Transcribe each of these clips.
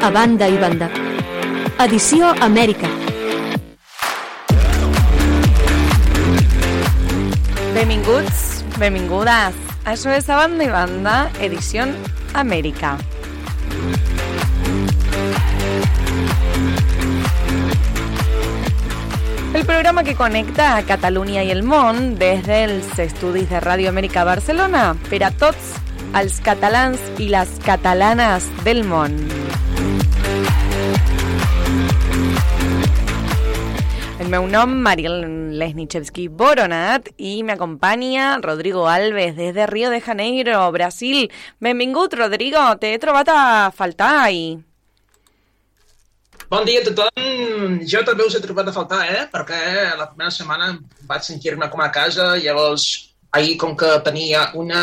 A banda i banda. Edició Amèrica. Benvinguts, benvingudes. Això és a banda i banda, edició Amèrica. El programa que conecta a Catalunya i el món des dels estudis de Ràdio Amèrica Barcelona per a tots els catalans i les catalanes del món. El meu nom, Mariel Lesnichevsky Boronat, i m'acompanya Rodrigo Alves des de Rio de Janeiro, Brasil. Benvingut, Rodrigo, t'he trobat a faltar i... Bon dia a tothom. Jo també us he trobat a faltar, eh? Perquè la primera setmana vaig sentir-me com a casa, llavors ahir com que tenia una,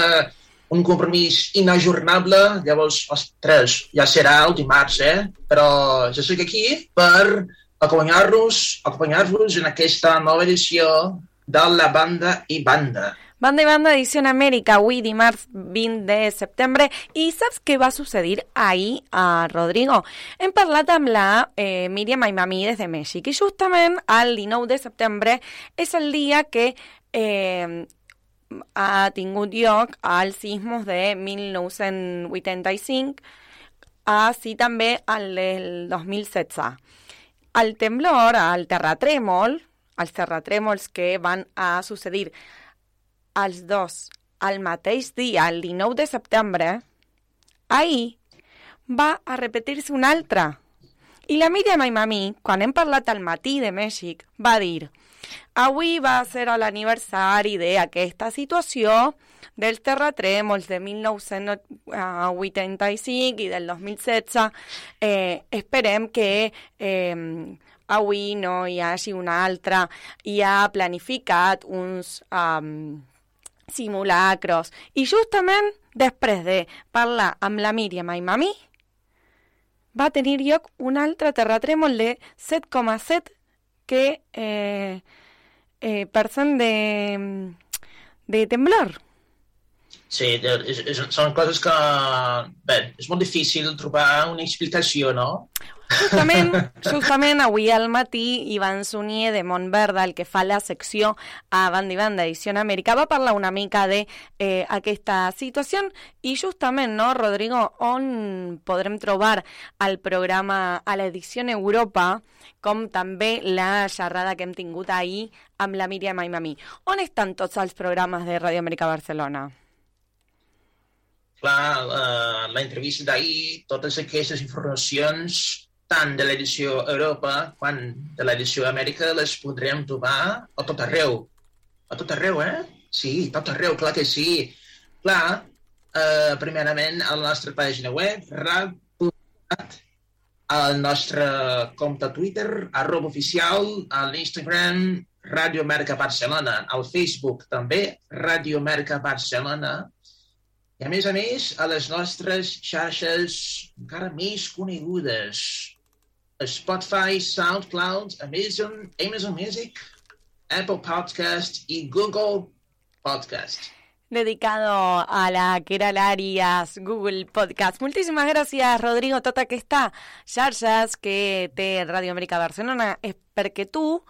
un compromís inajornable, llavors, ostres, ja serà el dimarts, eh? Però jo soc aquí per acompanyar-vos acompanyar en aquesta nova edició de la banda i banda. Banda i banda edició Amèrica, avui dimarts 20 de setembre. I saps què va succeir ahir a Rodrigo? Hem parlat amb la eh, Míriam Aimami des de Mèxic i justament el 19 de setembre és el dia que eh, ha tingut lloc als sismos de 1985, així també el del 2016. El temblor, el terratrèmol, els terratrèmols que van a succeir els dos al mateix dia, el 19 de setembre, ahir va a repetir-se un altre. I la Míriam Aimami, quan hem parlat al matí de Mèxic, va dir avui va ser l'aniversari d'aquesta situació dels terratrèmols de 1985 i del 2016. Eh, esperem que eh, avui no hi hagi una altra. Hi ha planificat uns... Um, simulacros. I justament després de parlar amb la Míriam Aimami, va tenir lloc un altre terratrèmol de 7,7 que eh, eh, per cent de, de temblor. Sí, és, és, són coses que... Bé, és molt difícil trobar una explicació, no? Justament, justament avui al matí Ivan Sunier de Montverda, el que fa la secció a Banda i Banda Edició Amèrica, va parlar una mica de eh, aquesta situació i justament, no, Rodrigo, on podrem trobar el programa a l'edició Europa com també la xerrada que hem tingut ahir amb la Míriam Aimami. On estan tots els programes de Ràdio Amèrica Barcelona? Clar, uh, la entrevista d'ahir, totes aquestes informacions tant de l'edició Europa quan de l'edició Amèrica les podrem trobar a tot arreu. A tot arreu, eh? Sí, a tot arreu, clar que sí. Clar, eh, primerament a la nostra pàgina web, rap.cat, al nostre compte Twitter, arroba oficial, a l'Instagram, Ràdio Amèrica Barcelona, al Facebook també, Ràdio Amèrica Barcelona, i a més a més a les nostres xarxes encara més conegudes, Spotify, SoundCloud, Amazon, Amazon Music, Apple Podcast i Google Podcast. dedicado a la que era l'àrees Google Podcast. Moltíssimes gràcies, Rodrigo. Tot aquesta xarxes que té Ràdio Amèrica Barcelona és perquè tu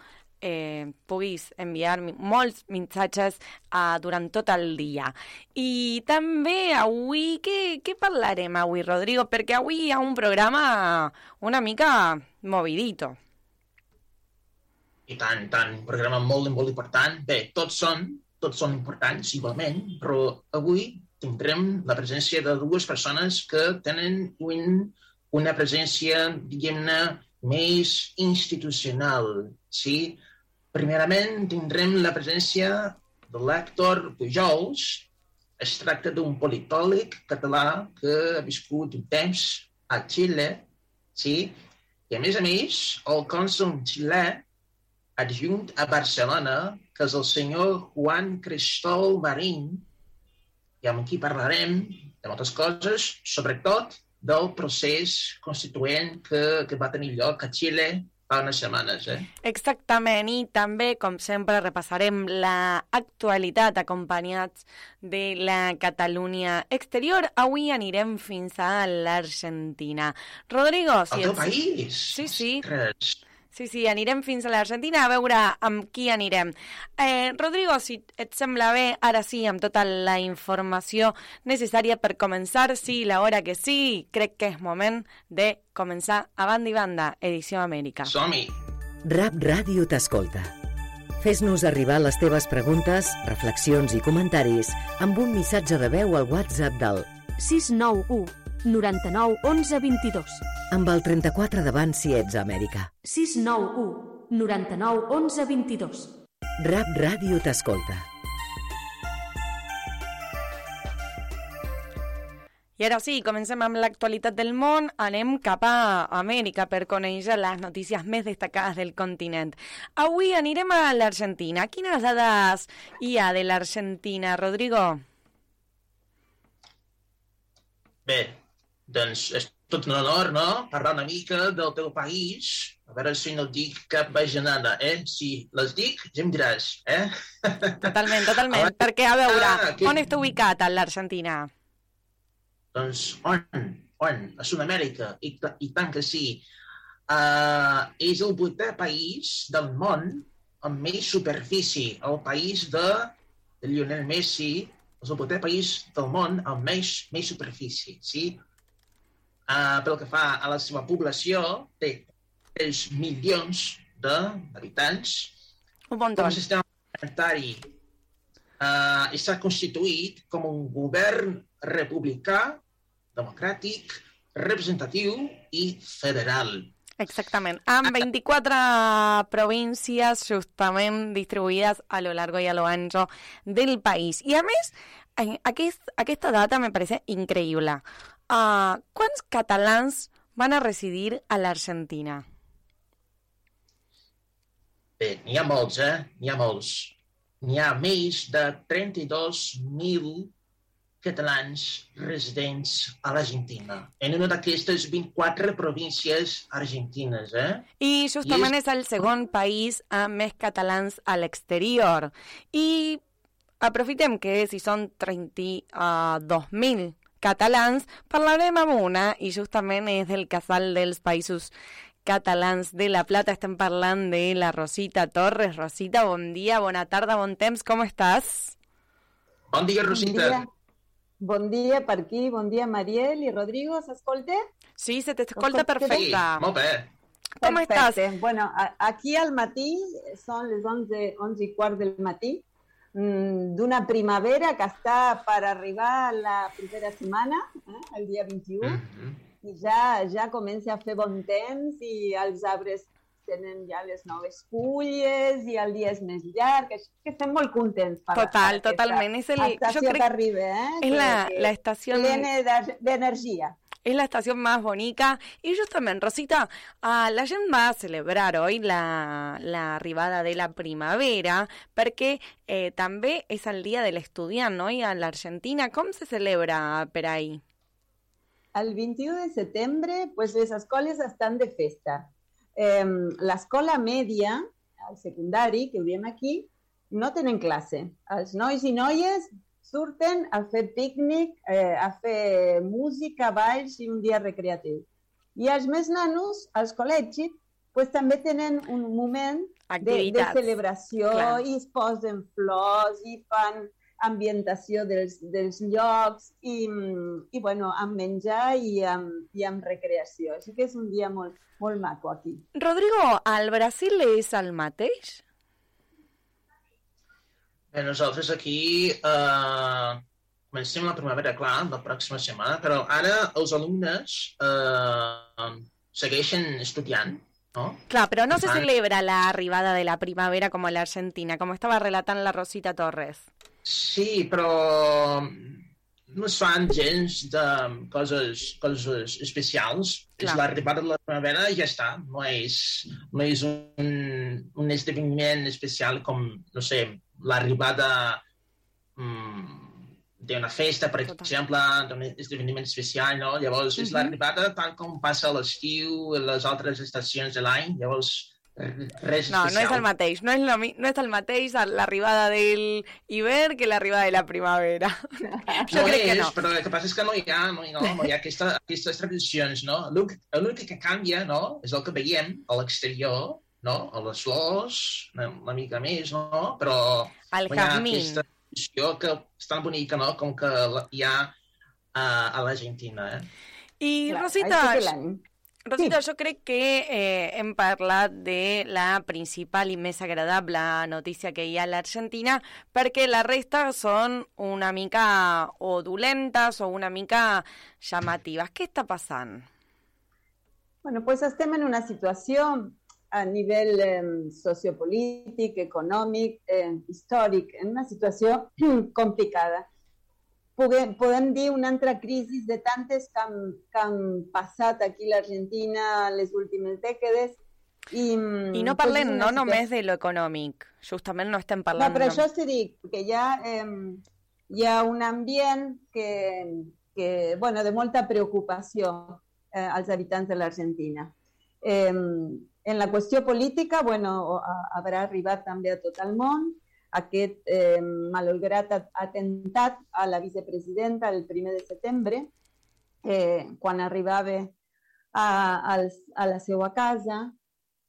eh, puguis enviar molts missatges uh, durant tot el dia. I també avui, què, què parlarem avui, Rodrigo? Perquè avui hi ha un programa una mica movidito. I tant, tant, un programa molt, molt important. Bé, tots són, tots són importants igualment, però avui tindrem la presència de dues persones que tenen un, una presència, diguem-ne, més institucional, sí? Primerament, tindrem la presència de l'Hèctor Pujols. Es tracta d'un politòleg català que ha viscut un temps a Xile, sí? i a més a més, el cònsul xilè adjunt a Barcelona, que és el senyor Juan Cristol Marín, i amb qui parlarem de moltes coses, sobretot del procés constituent que, que va tenir lloc a Xile fa unes setmanes. Eh? Exactament, i també, com sempre, repassarem l'actualitat acompanyats de la Catalunya exterior. Avui anirem fins a l'Argentina. Rodrigo, si El teu país? Sí, sí. Res. Sí, sí, anirem fins a l'Argentina a veure amb qui anirem. Eh, Rodrigo, si et sembla bé, ara sí, amb tota la informació necessària per començar, sí, la hora que sí, crec que és moment de començar a banda i banda, Edició Amèrica. Som-hi! Rap Ràdio t'escolta. Fes-nos arribar les teves preguntes, reflexions i comentaris amb un missatge de veu al WhatsApp del 691 99 11 22. Amb el 34 davant si ets a Amèrica. 691 99 11 22. Rap Ràdio t'escolta. I ara sí, comencem amb l'actualitat del món. Anem cap a Amèrica per conèixer les notícies més destacades del continent. Avui anirem a l'Argentina. Quines dades hi ha de l'Argentina, Rodrigo? Bé, doncs és tot un honor, no?, parlar una mica del teu país. A veure si no dic cap bajanada, eh? Si les dic, ja em diràs, eh? Totalment, totalment. Abans... Perquè, a veure, ah, que... on està ubicat a l'Argentina? Doncs on? On? A Sud-amèrica, I, i tant que sí. Uh, és el vuitè país del món amb més superfície. El país de, de Lionel Messi és el vuitè país del món amb més, més superfície, sí? Uh, pel que fa a la seva població, té 3 milions d'habitants. Un bon Com a sistema parlamentari uh, està constituït com un govern republicà, democràtic, representatiu i federal. Exactament, amb 24 províncies justament distribuïdes a lo largo i a lo ancho del país. I a més, aquest, aquesta data me parece increïble. Uh, quants catalans van a residir a l'Argentina? Bé, n'hi ha molts, eh? N'hi ha molts. N'hi ha més de 32.000 catalans residents a l'Argentina, en una d'aquestes 24 províncies argentines. Eh? I justament I és... és el segon país amb més catalans a l'exterior. I aprofitem que si són 32.000 catalans, parlarem amb una i justament és del casal dels països catalans de La Plata. Estem parlant de la Rosita Torres. Rosita, bon dia, bona tarda, bon temps, com estàs? Bon dia, Rosita. Bon dia, bon dia per aquí, bon dia, Mariel i Rodrigo, s'escolta? Sí, se t'escolta perfecte. Sí, molt bé. Com Perfecte. estàs? Bueno, aquí al matí són les 11, 11 i quart del matí d'una primavera que està per arribar la propera setmana, eh, el dia 21, mm -hmm. i ja, ja comença a fer bon temps i els arbres tenen ja les noves fulles i el dia és més llarg, que, que estem molt contents. Per Total, totalment. És el, jo crec que arriba, eh? És que, la, la estació... Plena d'energia. Es la estación más bonita. Y justamente, Rosita, uh, la gent va a celebrar hoy la, la arribada de la primavera perquè eh, també és el dia de l'estudiant, no? I a l'Argentina, com se celebra per ahí? El 21 de setembre, pues les escoles estan de festa. Eh, L'escola mèdia, el secundari, que ho diem aquí, no tenen classe. Els nois i noies surten a fer pícnic, eh, a fer música, balls i un dia recreatiu. I els més nanos, als col·legis, pues, també tenen un moment de, de celebració Clar. i es posen flors i fan ambientació dels, dels llocs i, i bueno, amb menjar i amb, i amb recreació. Així que és un dia molt, molt maco aquí. Rodrigo, al Brasil és el mateix? Bé, nosaltres aquí eh, comencem la primavera, clar, la pròxima setmana, però ara els alumnes eh, segueixen estudiant, no? Claro, pero no se celebra la arribada de la primavera como en la Argentina, como estaba relatando la Rosita Torres. Sí, però no es fan gens de coses, coses especials. Clar. És l'arribada de la primavera i ja està. No és, no és un, un esdeveniment especial com, no sé, l'arribada mm, d'una festa, per exemple, d'un esdeveniment especial, no? Llavors, és Mhm. l'arribada tant com passa a l'estiu, a les altres estacions de l'any. Llavors, res No, no especial. es el mateix, no es, lo, no es el mateix a la arribada del Iber que la arribada de la primavera. Jo no crec que és, no. però el que passa és que no hi ha, no hi, no, no hi ha aquesta, aquestes tradicions, no? L'únic que canvia, no?, és el que veiem a l'exterior, no?, a les flors, una, una mica més, no?, però Al no hi ha jazmín. aquesta tradició que és tan bonica, no?, com que hi ha uh, a l'Argentina, eh? I Clar, Rosita. Rosita, jo crec que eh, hem parlat de la principal i més agradable notícia que hi ha a l'Argentina, perquè la resta són una mica o dolentes o una mica llamatives. Què està passant? Bueno, pues estem en una situació a nivell eh, sociopolític, econòmic, eh, històric, en una situació complicada. Podem, podem dir una altra crisi de tantes que han, que han passat aquí a l'Argentina les últimes dècades. I, I no pues, parlem no només situació- de lo econòmic, justament no estem No, parlant... però nom- això sí dic, que hi ha, eh, hi ha un ambient que, que, bueno, de molta preocupació eh, als habitants de l'Argentina. Eh, en la qüestió política, bueno, ha- haurà arribat també a tot el món aquest eh, malograt at- atemptat a la vicepresidenta el primer de setembre, eh, quan arribava a, a la seva casa.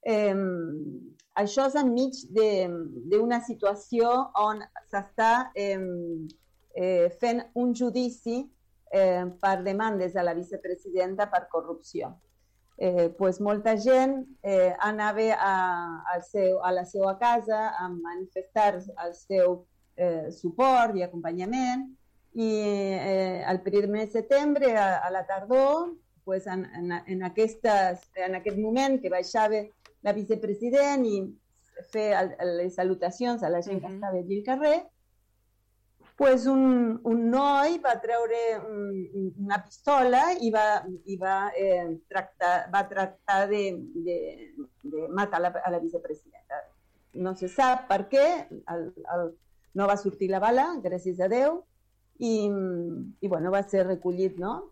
Eh, això és enmig d'una situació on s'està eh, eh, fent un judici eh, per demandes a la vicepresidenta per corrupció. Eh, pues molta gent eh, anava a, al seu, a la seva casa a manifestar el seu eh, suport i acompanyament i eh, el primer de setembre, a, a la tardor, pues en, en, en, aquestes, en aquest moment que baixava la vicepresident i fer el, les salutacions a la gent que estava allí al carrer, pues un, un noi va treure un, una pistola i va, i va, eh, tractar, va tractar de, de, de matar la, a la vicepresidenta. No se sap per què, el, el, no va sortir la bala, gràcies a Déu, i, i bueno, va ser recollit, no?,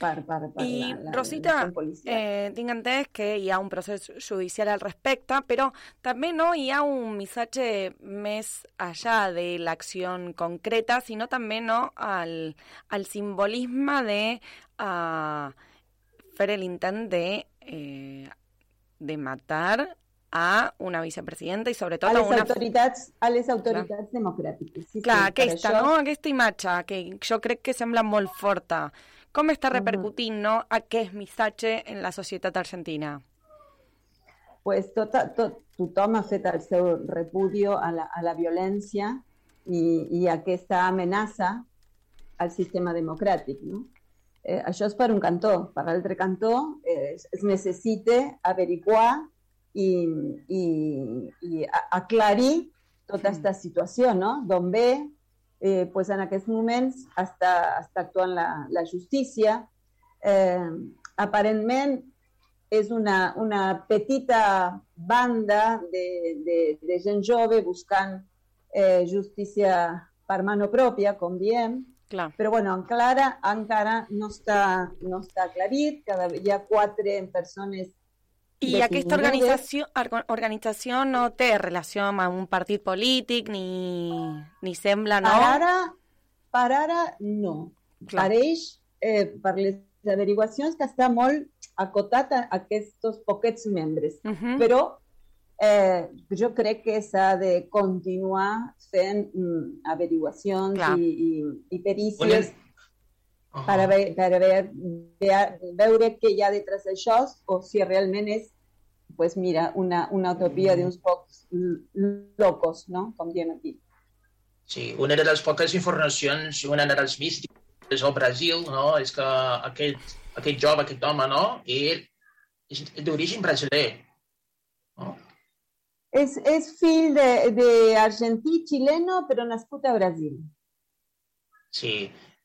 la, la, Rosita, la eh, que hi ha un procés judicial al respecte, però també no hi ha un missatge més allà de l'acció concreta, sinó també no el, el simbolisme de uh, fer l'intent de, eh, de matar a una vicepresidenta i sobretot a a, les una... autoritats, a les autoritats democràtiques. Sí, Clar, sí, aquesta, això- no? Aquesta imatge, que jo crec que sembla molt forta. Com està repercutint no, aquest missatge en la societat argentina? pues tot, tot, tothom ha fet el seu repudio a la, a la violència i, i aquesta amenaça al sistema democràtic. No? Eh, això és per un cantó. Per l'altre cantó eh, es, es necessita averiguar i, i, i aclarir tota aquesta situació, no? d'on ve, eh, pues en aquests moments està, està actuant la, la justícia. Eh, aparentment és una, una petita banda de, de, de gent jove buscant eh, justícia per mano pròpia, com diem, Clar. però bueno, encara, encara no, està, no està aclarit, cada, hi ha quatre persones I aquesta organització, organització no té relació amb un partit polític ni, ni sembla, no? Ara, per ara no. Clar. Pareix, eh, per les averiguacions, que està molt acotat a aquests poquets membres. Uh -huh. Però eh, jo crec que s'ha de continuar fent mm, averiguacions Clar. i, i, i perícies Per, a ve, per a ve, ve, veure què hi ha detrás d'això o si realment és pues mira, una, una utopia d'uns pocs locos, no? Com diem aquí. Sí, una de les poques informacions, una de les místiques al Brasil, no? és que aquest, aquest jove, aquest home, no? ell és d'origen brasiler. No? És, és fill d'argentí, xileno, però nascut a Brasil. Sí,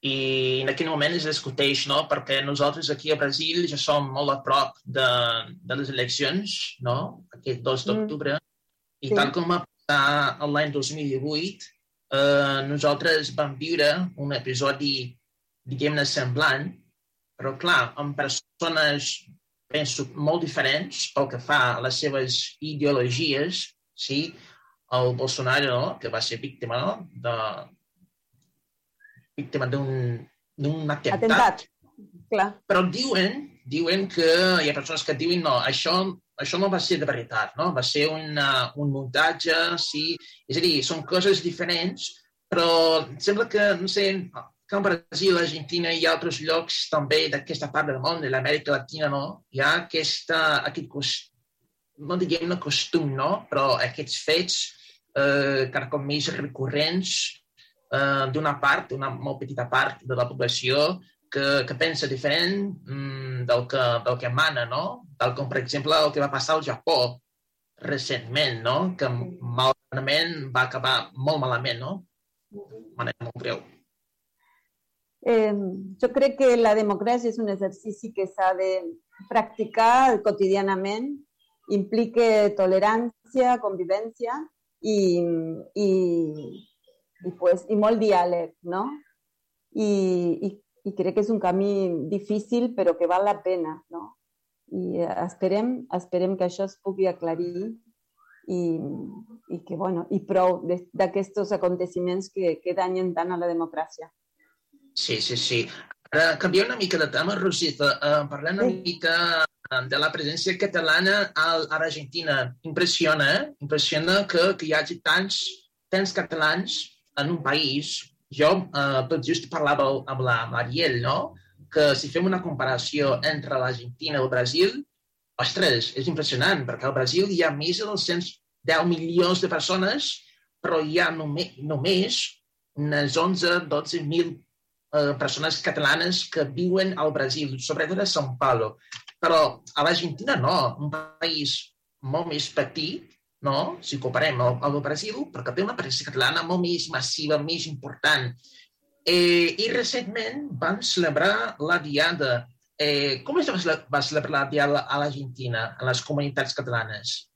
i en aquell moment es discuteix, no? perquè nosaltres aquí a Brasil ja som molt a prop de, de les eleccions, no? aquest 2 d'octubre, i Sí. tal com va passar l'any 2018, eh, nosaltres vam viure un episodi, diguem-ne, semblant, però clar, amb persones, penso, molt diferents pel que fa a les seves ideologies, sí? El Bolsonaro, no? que va ser víctima no? de, víctima d'un atemptat. Atemptat. Clar. Però diuen, diuen que hi ha persones que diuen no, això, això no va ser de veritat, no? va ser una, un muntatge, sí. És a dir, són coses diferents, però sembla que, no sé, que en Brasil, Argentina i altres llocs també d'aquesta part del món, de l'Amèrica Latina, no? hi ha aquesta, aquest costum, no diguem-ne costum, no? però aquests fets eh, cada cop més recurrents eh, d'una part, una molt petita part de la població que, que pensa diferent mm, del, que, del que mana, no? Tal com, per exemple, el que va passar al Japó recentment, no? Que malament va acabar molt malament, no? De manera molt greu. Eh, jo crec que la democràcia és un exercici que s'ha de practicar quotidianament, implica tolerància, convivència i, i, i, pues, i molt diàleg, no? I, i, I crec que és un camí difícil però que val la pena, no? I eh, esperem, esperem que això es pugui aclarir i, i que, bueno, i prou d'aquests aconteciments que, que danyen tant a la democràcia. Sí, sí, sí. Ara, canviant una mica de tema, Rosita, eh, parlant una mica eh, de la presència catalana a, a l'Argentina. Impressiona, eh? Impressiona que, que hi hagi tants, tants catalans en un país. Jo eh, tot just parlava amb la Mariel, no? Que si fem una comparació entre l'Argentina i el Brasil, ostres, és impressionant, perquè al Brasil hi ha més de 210 milions de persones, però hi ha només, només unes 11-12 mil eh, persones catalanes que viuen al Brasil, sobretot a São Paulo. Però a l'Argentina no, un país molt més petit, no? si comparem el, el Brasil, perquè té una presència catalana molt més massiva, més important. Eh, I recentment van celebrar la Diada. Eh, com es va cele- va celebrar la Diada a l'Argentina, a les comunitats catalanes?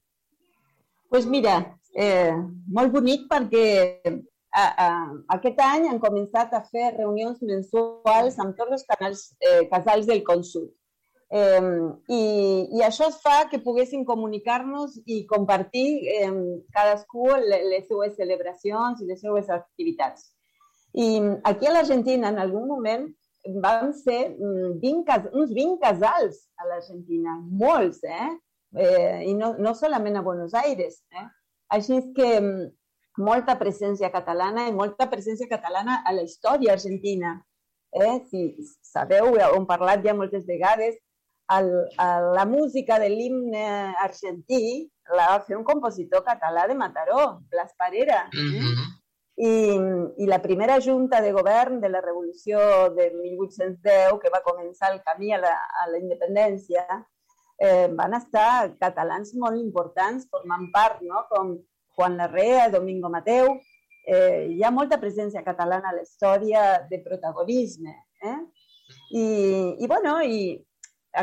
pues mira, eh, molt bonic perquè a, a, aquest any han començat a fer reunions mensuals amb tots els canals, eh, casals del Consum. Eh, i, I això es fa que poguéssim comunicar-nos i compartir eh, cadascú le- les seues celebracions i les seues activitats. I aquí a l'Argentina, en algun moment, van ser mm, 20, cas- uns 20 casals a l'Argentina, molts, eh? eh, i no, no solament a Buenos Aires. Eh? Així és que molta presència catalana i molta presència catalana a la història argentina. Eh? Si sabeu, ho hem parlat ja moltes vegades, el, el, la música de l'himne argentí la va fer un compositor català de Mataró, Blas Parera. I, I la primera junta de govern de la revolució de 1810, que va començar el camí a la, a la independència, eh, van estar catalans molt importants formant part, no? com Juan Larrea, Domingo Mateu. Eh, hi ha molta presència catalana a la història de protagonisme. Eh? I, i, bueno, i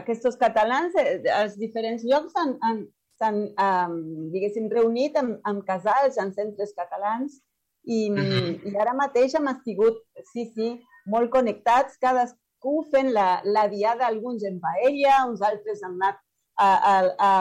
aquests catalans eh, als diferents llocs han, han, s'han, um, diguéssim, reunit amb, amb casals, en centres catalans, i, i ara mateix hem sigut, sí, sí, molt connectats, cadascú fent la, la diada, alguns en paella, uns altres han anat a, a, a,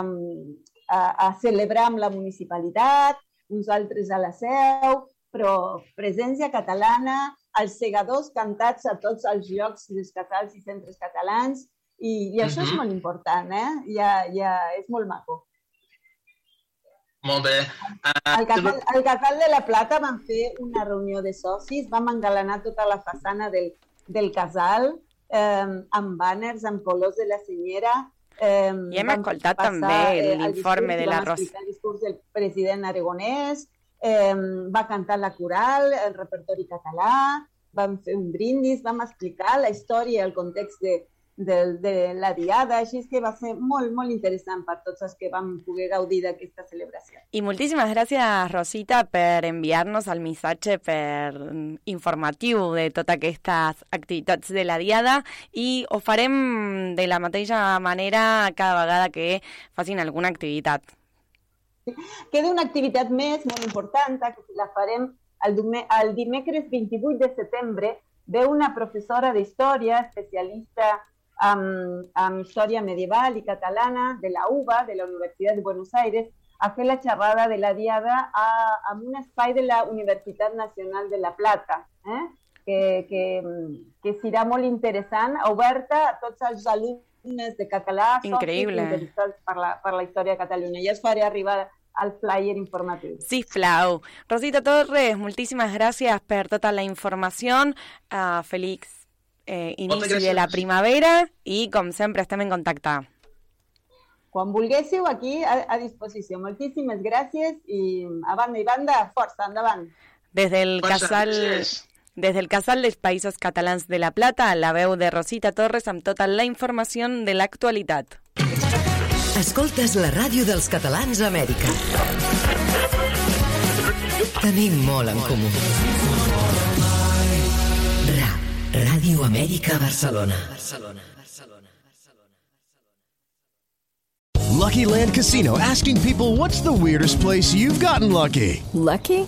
a, a celebrar amb la municipalitat, uns altres a la seu, però presència catalana els segadors cantats a tots els llocs dels casals i centres catalans, i, i això uh -huh. és molt important, eh? Ja, ja és molt maco. Molt bé. Uh, al, casal, al Casal de la Plata vam fer una reunió de socis, vam engalanar tota la façana del, del casal eh, amb banners, amb colors de la senyera, Eh, I hem escoltat també l'informe de la Rosa. El discurs del president aragonès, eh, va cantar la coral, el repertori català, vam fer un brindis, vam explicar la història, el context de, de, de la diada, així és que va ser molt, molt interessant per tots els que vam poder gaudir d'aquesta celebració. I moltíssimes gràcies, Rosita, per enviar-nos el missatge per informatiu de totes aquestes activitats de la diada i ho farem de la mateixa manera cada vegada que facin alguna activitat. Queda una activitat més molt important, que la farem el, el dimecres 28 de setembre, ve una professora d'història, especialista amb, amb història medieval i catalana de la UBA, de la Universitat de Buenos Aires, a fer la xerrada de la Diada a, a un espai de la Universitat Nacional de La Plata, eh? que, que, que serà molt interessant, oberta a tots els alumnes de català, Increïble. interessats per la, per la història de Catalunya. Ja es faré arribar al flyer informatiu. Sí, Flau. Rosita Torres, moltíssimes gràcies per tota la informació. Uh, Félix eh, inici de la primavera i, com sempre, estem en contacte. Quan vulguéssiu, aquí a, a disposició. Moltíssimes gràcies i a banda i banda, força, endavant. Des del casal... Des del Casal dels Països Catalans de la Plata, la veu de Rosita Torres amb tota la informació de l'actualitat. Escoltes la ràdio dels catalans a Amèrica. Tenim molt en comú. Ràdio Amèrica Barcelona. Barcelona. barcelona Lucky Land Casino asking people what's the weirdest place you've gotten lucky? Lucky?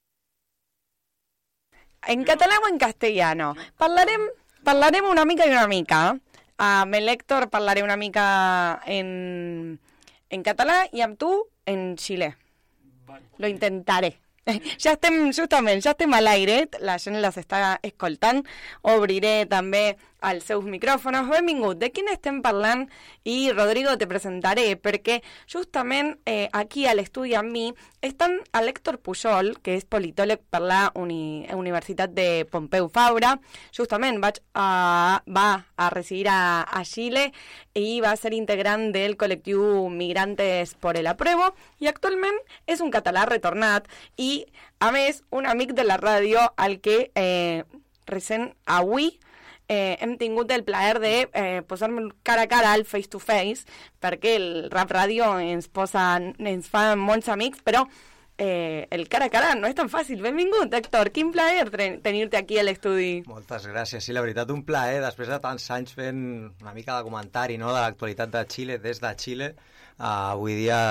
En catalán o en castellano. Parlarem Parlarem una mica i una mica. Amb l'Héctor parlaré una mica en, en català i amb tu en xilè. Lo intentaré. Ja estem, justament, ja estem a l'aire, la gent les està escoltant, obriré també als seus micròfons. Benvingut, de quin estem parlant? I Rodrigo te presentaré, perquè justament eh, aquí a l'estudi amb mi estan a l'Héctor Pujol, que és politòleg per la Uni Universitat de Pompeu Fabra. Justament vaig a, va a residir a, a Xile i va ser integrant del col·lectiu Migrantes por el Apruebo i actualment és un català retornat i, a més, un amic de la ràdio al que eh, recent eh, hem tingut el plaer de eh, posar-me cara a cara al face to face, perquè el Rap Radio ens posa, ens fa molts amics, però eh, el cara a cara no és tan fàcil. Benvingut, Héctor, quin plaer tenir-te aquí a l'estudi. Moltes gràcies, sí, la veritat, un plaer, després de tants anys fent una mica de comentari no, de l'actualitat de Xile, des de Xile, uh, avui dia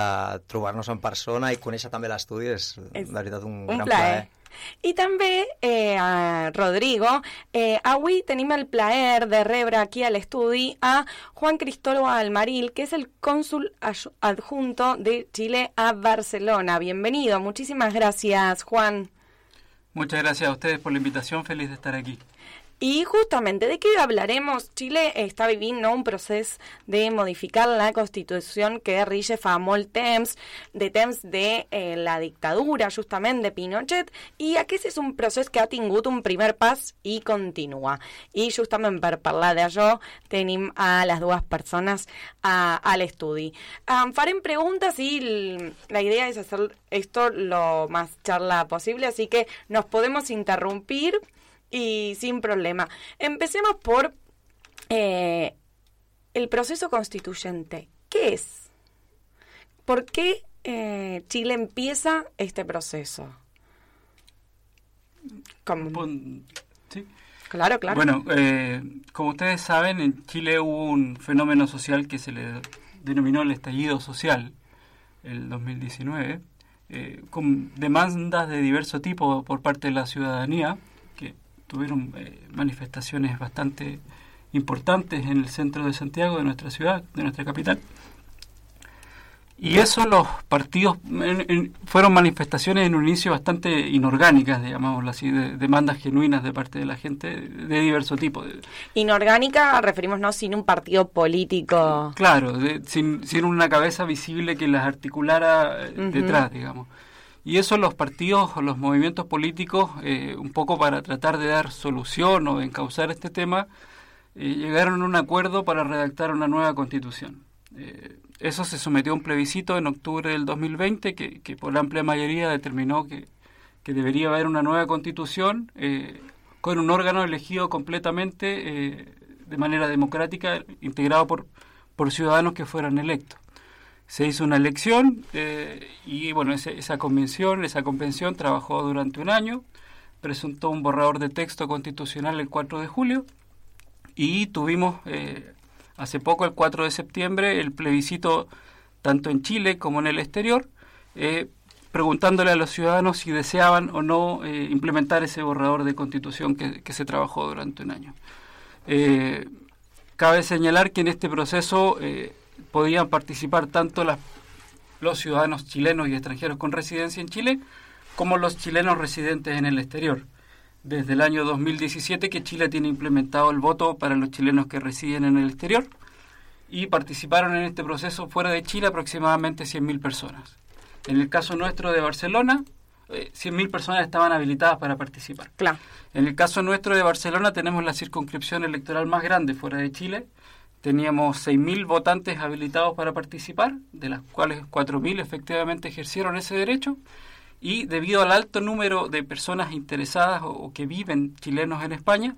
trobar-nos en persona i conèixer també l'estudi és, és, de veritat, un, un gran plaer. plaer. I també, eh, Rodrigo, eh, avui tenim el plaer de rebre aquí a l'estudi a Juan Cristóbal Almaril, que es el cónsul adjunto de Chile a Barcelona. Bienvenido, muchísimas gracias, Juan. Muchas gracias a ustedes por la invitación, feliz de estar aquí. Y justamente, ¿de qué hablaremos? Chile está viviendo un proceso de modificar la constitución que rige fa molt temps, de temps de eh, la dictadura, justament, de Pinochet, i aquest és un procés que ha tingut un primer pas i continua. I justament per parlar d'això tenim a les dues persones a, a l'estudi. Um, farem preguntes i la idea és hacer esto lo más charla posible, así que nos podemos interrumpir y sin problema. Empecemos por eh, el proceso constituyente. ¿Qué es? ¿Por qué eh, Chile empieza este proceso? Sí. Claro, claro. Bueno, eh, como ustedes saben, en Chile hubo un fenómeno social que se le denominó el estallido social, el 2019, eh, con demandas de diverso tipo por parte de la ciudadanía, tuvieron eh, manifestaciones bastante importantes en el centro de Santiago, de nuestra ciudad, de nuestra capital. Y eso los partidos fueron manifestaciones en un inicio bastante inorgánicas, digámoslo así, de demandas genuinas de parte de la gente de diverso tipo. Inorgánica, referimos no sin un partido político. Claro, sin, sin, una cabeza visible que las articulara eh, detrás, digamos. Y eso los partidos o los movimientos políticos, eh, un poco para tratar de dar solución o encauzar este tema, eh, llegaron a un acuerdo para redactar una nueva constitución. Eso se sometió a un plebiscito en octubre del 2020 que, que por amplia mayoría determinó que, que, debería haber una nueva constitución eh, con un órgano elegido completamente eh, de manera democrática, integrado por, por ciudadanos que fueran electos. Se hizo una elección eh, y bueno, esa convención, esa convención trabajó durante un año, presentó un borrador de texto constitucional el 4 de julio y tuvimos hace poco, el 4 de septiembre, el plebiscito tanto en Chile como en el exterior, eh, preguntándole a los ciudadanos si deseaban o no eh, implementar ese borrador de constitución que, se trabajó durante un año. Eh, cabe señalar que en este proceso podían participar tanto los ciudadanos chilenos y extranjeros con residencia en Chile como los chilenos residentes en el exterior desde el año 2017 que Chile tiene implementado el voto para los chilenos que residen en el exterior y participaron en este proceso fuera de Chile aproximadamente 100.000 personas. En el caso nuestro de Barcelona, 100.000 eh, personas estaban habilitadas para participar. Claro. En el caso nuestro de Barcelona tenemos la circunscripción electoral más grande fuera de Chile. Teníamos 6.000 votantes habilitados para participar, de las cuales 4.000 efectivamente ejercieron ese derecho y debido al alto número de personas interesadas o, que viven chilenos en España,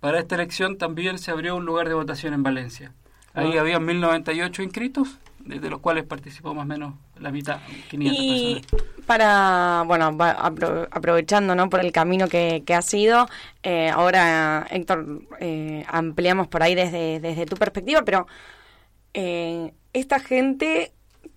para esta elección también se abrió un lugar de votación en Valencia. Ahí había 1098 inscritos, de los cuales participó más o menos la mitad, 500 y para, bueno, aprovechando ¿no? por el camino que, que ha sido, eh, ahora, Héctor, eh, ampliamos por ahí desde, desde tu perspectiva, pero eh, esta gente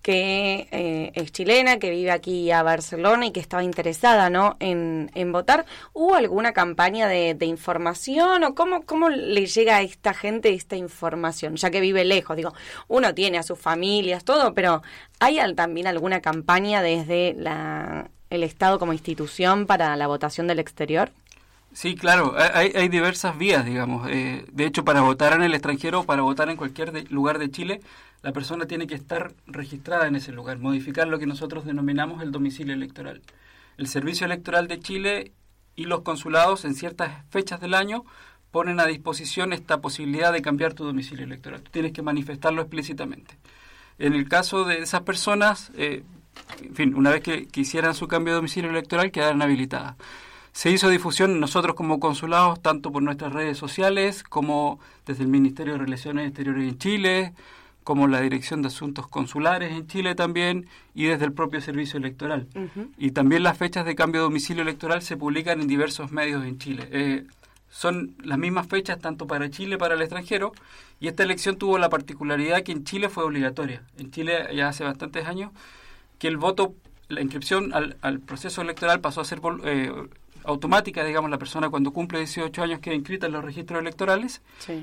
que eh, es chilena, que vive aquí a Barcelona y que estaba interesada ¿no? en, votar. ¿Hubo alguna campaña de, información o cómo, cómo le llega a esta gente esta información, ya que vive lejos? Digo, uno tiene a sus familias, todo, pero ¿hay también alguna campaña desde la, el Estado como institución para la votación del exterior? Sí, claro, hay, hay diversas vías, digamos. Eh, de hecho, para votar en el extranjero o para votar en cualquier lugar de Chile, la persona tiene que estar registrada en ese lugar, modificar lo que nosotros denominamos el domicilio electoral. El Servicio Electoral de Chile y los consulados en ciertas fechas del año ponen a disposición esta posibilidad de cambiar tu domicilio electoral. tienes que manifestarlo explícitamente. En el caso de esas personas, eh, en fin, una vez que, que hicieran su cambio de domicilio electoral, quedaran habilitadas. Se hizo difusión nosotros como consulados, tanto por nuestras redes sociales como desde el Ministerio de Relaciones Exteriores en Chile, como la Dirección de Asuntos Consulares en Chile también y desde el propio Servicio Electoral. Y también las fechas de cambio de domicilio electoral se publican en diversos medios en Chile. Eh, son las mismas fechas tanto para Chile como para el extranjero y esta elección tuvo la particularidad que en Chile fue obligatoria. En Chile ya hace bastantes años que el voto, la inscripción al, al proceso electoral pasó a ser eh, automática, digamos, la persona cuando cumple 18 años queda inscrita en los registros electorales,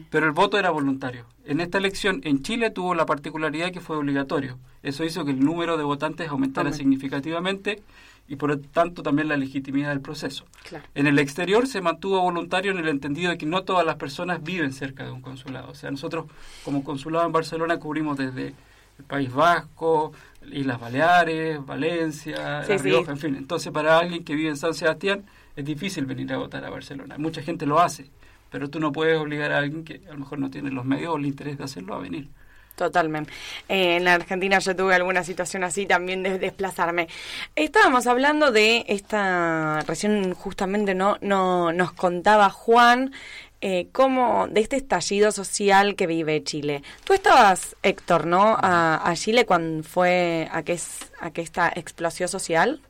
pero el voto era voluntario. En esta elección en Chile tuvo la particularidad que fue obligatorio. Eso hizo que el número de votantes aumentara significativamente y por tanto también la legitimidad del proceso. Claro. En el exterior se mantuvo voluntario en el entendido de que no todas las personas viven cerca de un consulado. O sea, nosotros como consulado en Barcelona cubrimos desde el País Vasco, Islas Baleares, Valencia, Sí, La sí. Rioja, en fin. Entonces, para alguien que vive en San Sebastián es difícil venir a votar a Barcelona. Mucha gente lo hace, pero tú no puedes obligar a alguien que a lo mejor no tiene los medios o el interés de hacerlo a venir. Totalmente. Eh, en la Argentina yo tuve alguna situación así también de desplazarme. Estábamos hablando de esta, recién justamente no, no nos contaba Juan eh, cómo, de este estallido social que vive Chile. Tú estabas, Héctor, ¿no? A, a Chile cuando fue a que, es, a que esta explosión social.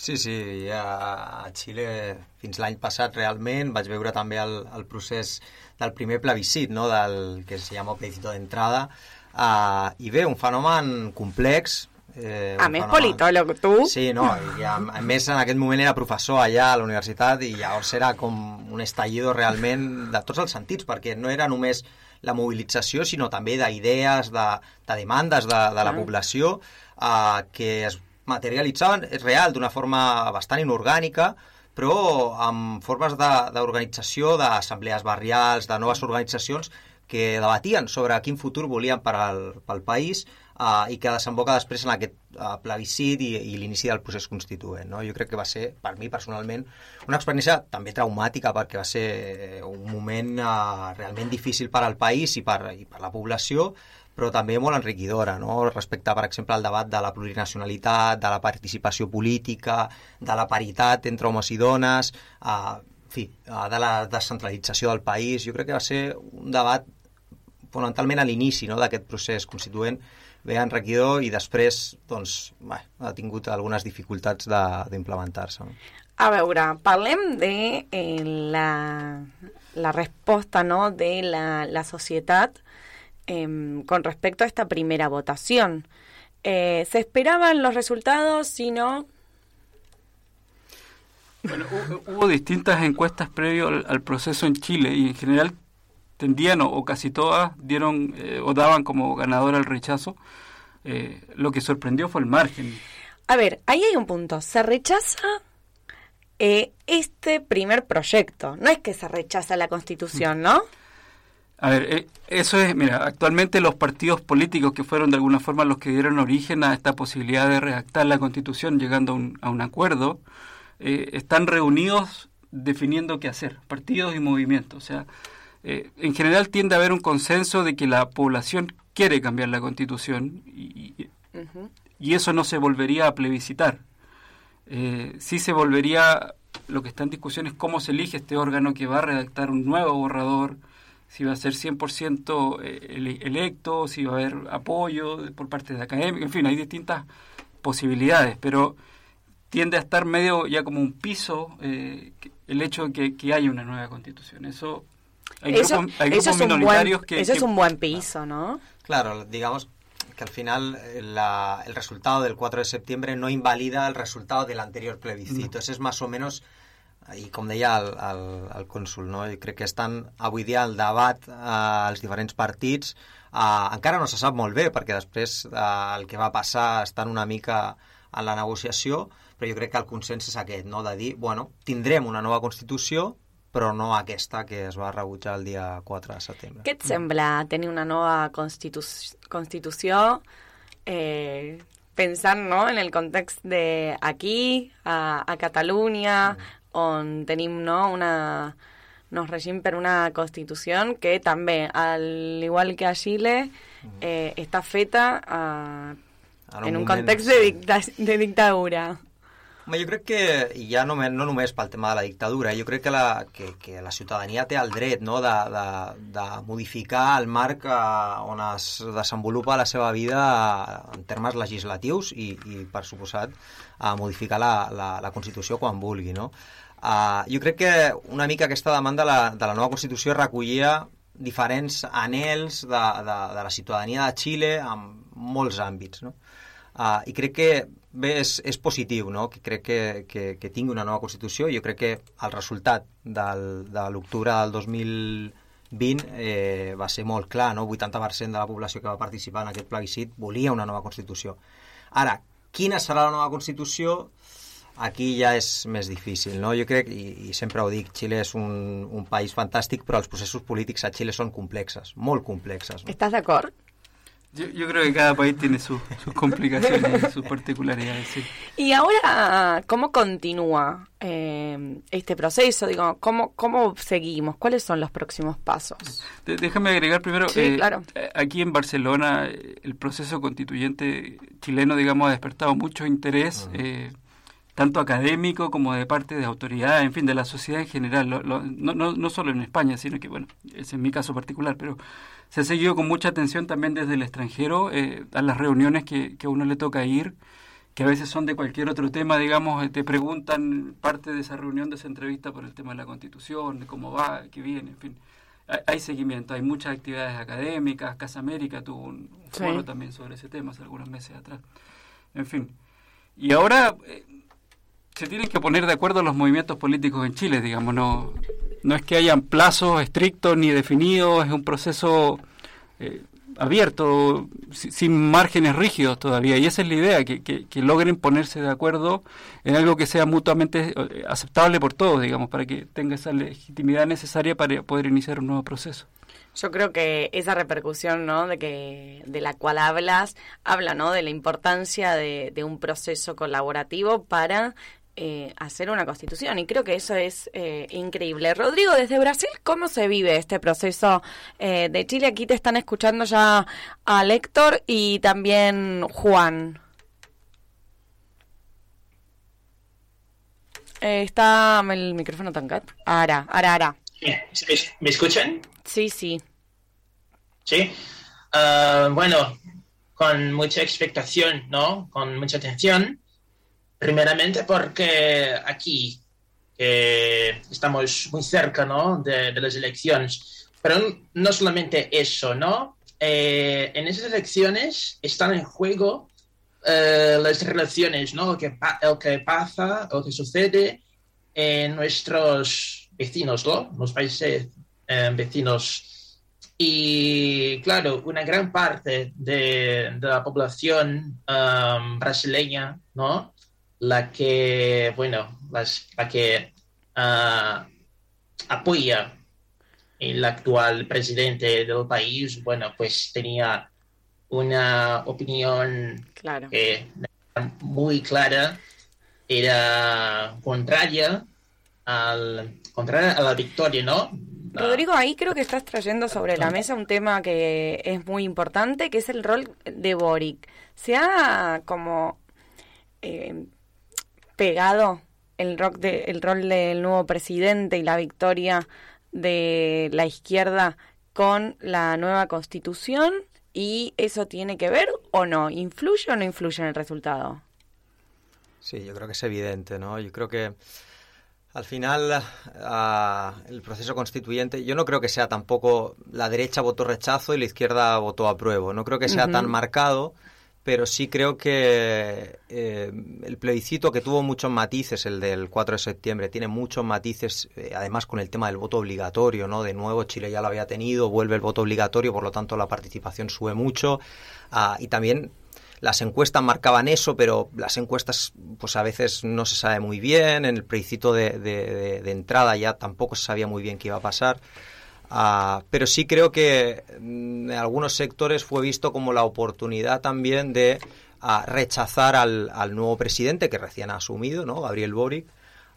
Sí, sí, ja a Xile fins l'any passat realment vaig veure també el, el procés del primer plebiscit, no? del que se llama plebiscito d'entrada, uh, i bé, un fenomen complex, Eh, a més, fenomen- politòleg, tu. Sí, no, i a, a més en aquest moment era professor allà a la universitat i llavors era com un estallido realment de tots els sentits, perquè no era només la mobilització, sinó també d'idees, de, de demandes de, de la població eh, que es materialitzaven, és real, d'una forma bastant inorgànica, però amb formes d'organització, d'assemblees barrials, de noves organitzacions que debatien sobre quin futur volien per al, pel país uh, i que desemboca després en aquest uh, plebiscit i, i l'inici del procés constituent. No? Jo crec que va ser, per mi personalment, una experiència també traumàtica perquè va ser eh, un moment uh, realment difícil per al país i per, i per la població, però també molt enriquidora, no? respecte, per exemple, al debat de la plurinacionalitat, de la participació política, de la paritat entre homes i dones, uh, en fi, uh, de la descentralització del país. Jo crec que va ser un debat fonamentalment a l'inici no, d'aquest procés constituent bé enriquidor i després doncs, bé, ha tingut algunes dificultats d'implementar-se. No? A veure, parlem de eh, la, la respuesta ¿no? de la, la sociedad em, con respecto a esta primera votación. Eh, ¿Se esperaban los resultados? Si no, Bueno, hu- hubo distintas encuestas previo al, al proceso en Chile y en general tendían o, o casi todas dieron eh, o daban como ganador al rechazo. Eh, lo que sorprendió fue el margen. a ver, ahí hay un punto. Se rechaza eh, este primer proyecto. No es que se rechaza la constitución, ¿no? A ver, eh, eso es, mira, actualmente los partidos políticos que fueron de alguna forma los que dieron origen a esta posibilidad de redactar la constitución llegando a un, a un acuerdo, eh, están reunidos definiendo qué hacer, partidos y movimientos. O sea, eh, en general tiende a haber un consenso de que la población quiere cambiar la constitución y, y- y eso no se volvería a plebiscitar. Eh, sí se volvería, lo que está en discusión es cómo se elige este órgano que va a redactar un nuevo borrador, si va a ser 100% eh, ele- electo, si va a haber apoyo de- por parte de académicos, en fin, hay distintas posibilidades, pero tiende a estar medio ya como un piso eh, el hecho de que, que haya una nueva constitución. Eso hay eso grupos, hay eso es un buen, minoritarios que, eso es un buen piso, ¿no? Claro, digamos que al final eh, la- el resultado del 4 de septiembre no invalida el resultado del anterior plebiscito. Ese es más o menos, i com deia el, el, el cònsul, no? jo crec que estan avui dia el debat eh, als diferents partits eh, encara no se sap molt bé perquè després eh, el que va passar estan una mica en la negociació però jo crec que el consens és aquest, no? de dir, bueno, tindrem una nova Constitució però no aquesta que es va rebutjar el dia 4 de setembre. Què et sembla tenir una nova constitu constitució eh, pensant no, en el context de aquí, a, a Catalunya, on tenim no, una, nos regim per una constitució que també, al igual que a Xile, eh, està feta eh, En un en un moment, context de, dicta de dictadura. Home, jo crec que, ja no, no només pel tema de la dictadura, jo crec que la, que, que la ciutadania té el dret no, de, de, de modificar el marc eh, on es desenvolupa la seva vida eh, en termes legislatius i, i per suposat, a modificar la, la, la Constitució quan vulgui. No? Uh, jo crec que una mica aquesta demanda de la, de la nova Constitució recollia diferents anels de, de, de la ciutadania de Xile en molts àmbits. No? Uh, I crec que bé, és, és positiu no? que crec que, que, que tingui una nova Constitució. Jo crec que el resultat del, de l'octubre del 2020 eh, va ser molt clar. No? 80% de la població que va participar en aquest plebiscit volia una nova Constitució. Ara, quina serà la nova Constitució? aquí ja és més difícil, no? Jo crec, i, i sempre ho dic, Xile és un, un país fantàstic, però els processos polítics a Xile són complexes, molt complexes. No? ¿Estás de acuerdo? Yo, yo creo que cada país tiene su- sus complicaciones y sus particularidades, sí. Y ahora, ¿cómo continúa eh, este proceso? Digo, ¿cómo, ¿cómo seguimos? ¿Cuáles son los próximos pasos? De- Déjame agregar primero, Sí, eh, claro. eh, aquí en Barcelona el proceso constituyente chileno, digamos, ha despertado mucho interés, eh, tanto académico como de parte de autoridades, en fin, de la sociedad en general, Lo- lo- no, no, no solo en España, sino que, bueno, ese es mi caso particular, pero se ha seguido con mucha atención también desde el extranjero eh, a las reuniones que, que a uno le toca ir, que a veces son de cualquier otro tema, digamos, eh, te preguntan parte de esa reunión, de esa entrevista por el tema de la Constitución, de cómo va, qué viene, en fin. Hay, seguimiento, hay muchas actividades académicas, Casa América tuvo un Sí. foro también sobre ese tema hace algunos meses atrás. En fin. Y ahora eh, se tienen que poner de acuerdo los movimientos políticos en Chile, digamos, no, no es que hayan plazos estrictos ni definidos, es un proceso eh, abierto, si- sin márgenes rígidos todavía, y esa es la idea, que, que, logren ponerse de acuerdo en algo que sea mutuamente eh, aceptable por todos, digamos, para que tenga esa legitimidad necesaria para poder iniciar un nuevo proceso. Yo creo que esa repercusión, ¿no? De que de la cual hablas, habla, ¿no? De la importancia de un proceso colaborativo para eh, hacer una constitución. Y creo que eso es eh, increíble. Rodrigo, desde Brasil, ¿cómo se vive este proceso eh, de Chile? Aquí te están escuchando ya a Héctor y también Juan. Eh, está el micrófono tancat. Ara, ara, ara. ¿Me, me escuchan? Sí, sí. Sí. Ah, bueno, con mucha expectación, ¿no? Con mucha atención. Primeramente porque aquí eh, estamos muy cerca, ¿no? De, de las elecciones. Pero no solamente eso, ¿no? Eh, en esas elecciones están en juego eh, las relaciones, ¿no? Lo que, lo que pasa, lo que sucede en nuestros vecinos, ¿no? Los países eh, vecinos. Y claro, una gran parte de, de la población um, brasileña, ¿no? La que, bueno, las- la que ah, apoya el actual presidente del país, bueno, pues tenía una opinión Claro. que era muy clara, era contraria al contraria a la victoria, ¿no? Rodrigo, ahí creo que estás trayendo sobre la mesa un tema que es muy importante, que es el rol de Boric. ¿Se ha como eh, pegado el, rock de, el rol del nuevo presidente y la victoria de la izquierda con la nueva constitución? ¿Y eso tiene que ver o no? ¿Influye o no influye en el resultado? Sí, yo creo que es evidente, ¿no? Yo creo que al final ah, el proceso constituyente, yo no creo que sea tampoco la derecha votó rechazo y la izquierda votó apruebo. No creo que sea tan marcado, pero sí creo que eh, el plebiscito que tuvo muchos matices, el del 4 de septiembre, tiene muchos matices, eh, además con el tema del voto obligatorio, ¿no? De nuevo Chile ya lo había tenido, vuelve el voto obligatorio, por lo tanto la participación sube mucho ah, y también las encuestas marcaban eso, pero las encuestas pues a veces no se sabe muy bien. En el plebiscito de, de- de- de entrada ya tampoco se sabía muy bien qué iba a pasar. Ah, pero sí creo que mm, en algunos sectores fue visto como la oportunidad también de ah, rechazar al, al nuevo presidente que recién ha asumido, ¿no? Gabriel Boric.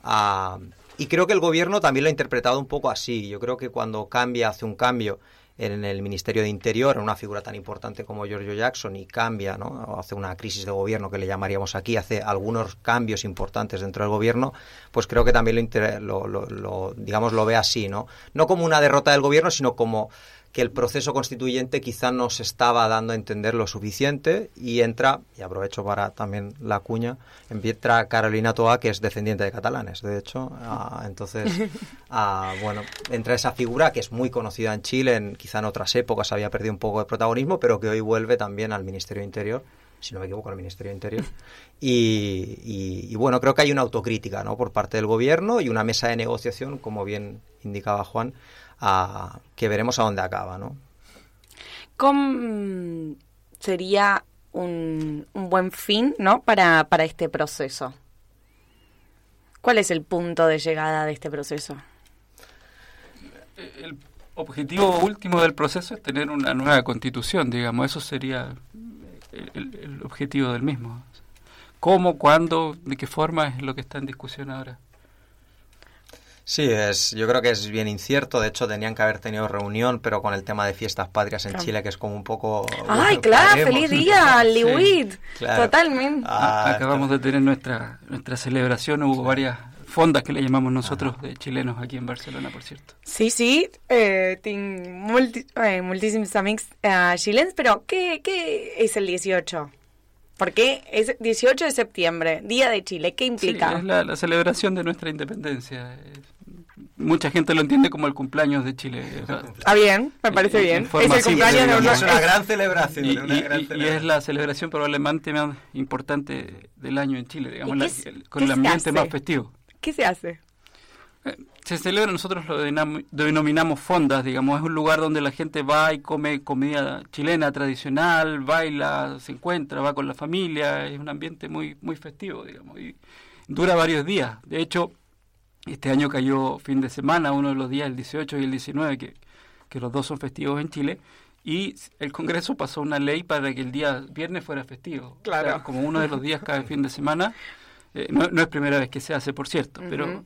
Ah, y creo que el gobierno también lo ha interpretado un poco así. Yo creo que cuando cambia, hace un cambio en el Ministerio de Interior, una figura tan importante como Giorgio Jackson, y cambia, ¿no? Hace una crisis de gobierno que le llamaríamos aquí, hace algunos cambios importantes dentro del gobierno, pues creo que también lo, lo, lo- lo, digamos, lo ve así, ¿no? No como una derrota del gobierno, sino como que el proceso constituyente quizá no se estaba dando a entender lo suficiente y entra, y aprovecho para también la cuña, entra Carolina Toa, que es descendiente de catalanes, de hecho, ah, entonces, ah, bueno, entra esa figura que es muy conocida en Chile, en, quizá en otras épocas había perdido un poco de protagonismo, pero que hoy vuelve también al Ministerio de Interior, si no me equivoco, al Ministerio de Interior. Y, y- y bueno, creo que hay una autocrítica ¿no? por parte del gobierno y una mesa de negociación, como bien indicaba Juan, a- que veremos a dónde acaba, ¿no? ¿Cómo sería un, un buen fin ¿no? para, para este proceso? ¿Cuál es el punto de llegada de este proceso? El objetivo último del proceso es tener una nueva constitución, digamos, eso sería el, el objetivo del mismo. ¿Cómo, cuándo, de qué forma es lo que está en discusión ahora? Sí, es, yo creo que es bien incierto. De hecho, tenían que haber tenido reunión, pero con el tema de fiestas patrias en Claro. Chile, que es como un poco. Ay, bueno, claro, paremos. feliz día, Sí. Liwit. Claro. Totalmente. Ah, Acabamos de tener nuestra nuestra celebración, hubo varias fondas que le llamamos nosotros de chilenos aquí en Barcelona, por cierto. Sí, sí, eh, multi, eh, moltíssims amics eh, xilens, però què, què és el 18? Porque es 18 de septiembre, Día de Chile, ¿qué implica? Sí, es la, la celebración de nuestra independencia. Es- mucha gente lo entiende como el cumpleaños de Chile. Ah, bien, me parece En- bien. en Es el cumpleaños de una- Es una gran celebración. Y, una y- gran y- y celebración. es la celebración probablemente más importante del año en Chile, digamos, ¿Y la- qué es- el- qué con el ambiente más festivo. ¿Qué se hace? Se celebra, nosotros lo denominamos fondas, digamos, es un lugar donde la gente va y come comida chilena tradicional, baila, se encuentra, va con la familia, es un ambiente muy muy festivo, digamos, y dura varios días. De hecho, este año cayó fin de semana, uno de los días, el 18 y el 19, que, que los dos son festivos en Chile, y el Congreso pasó una ley para que el día viernes fuera festivo. Claro. O sea, como uno de los días cada fin de semana, eh, no, no es primera vez que se hace, por cierto, pero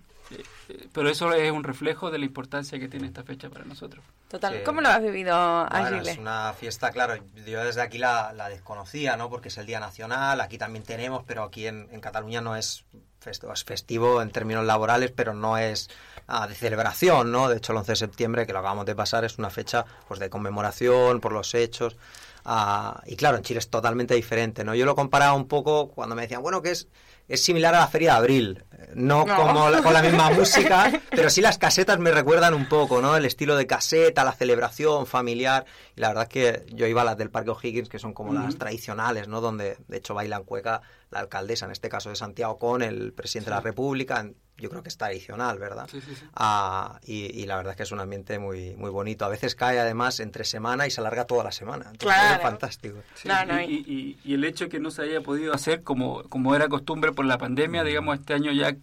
pero eso es un reflejo de la importancia que tiene esta fecha para nosotros. Total. Sí. ¿Cómo lo has vivido a Bueno, es una fiesta, claro, yo desde aquí la, la desconocía, ¿no? Porque es el Día Nacional, aquí también tenemos, pero aquí en, en Cataluña no es festivo, es festivo en términos laborales, pero no es ah, de celebración, ¿no? De hecho, el 11 de septiembre, que lo acabamos de pasar, es una fecha pues de conmemoración por los hechos. ah, y claro, en Chile es totalmente diferente, ¿no? Yo lo comparaba un poco cuando me decían, bueno, que es, es similar a la Feria de Abril. No, No. como la- con la misma música, pero sí las casetas me recuerdan un poco, ¿no? El estilo de caseta, la celebración familiar. Y la verdad es que yo iba a las del Parque O'Higgins, que son como las tradicionales, ¿no? Donde de hecho bailan cueca la alcaldesa, en este caso de Santiago, con el presidente de la República. En- Yo creo que es tradicional, ¿verdad? Sí, sí, sí. Ah, y, y la verdad es que es un ambiente muy, muy bonito. A veces cae además entre semana y se alarga toda la semana. Entonces Claro. es fantástico. Sí, No, no, y, y- y el hecho que no se haya podido hacer como, como era costumbre por la pandemia, digamos, este año ya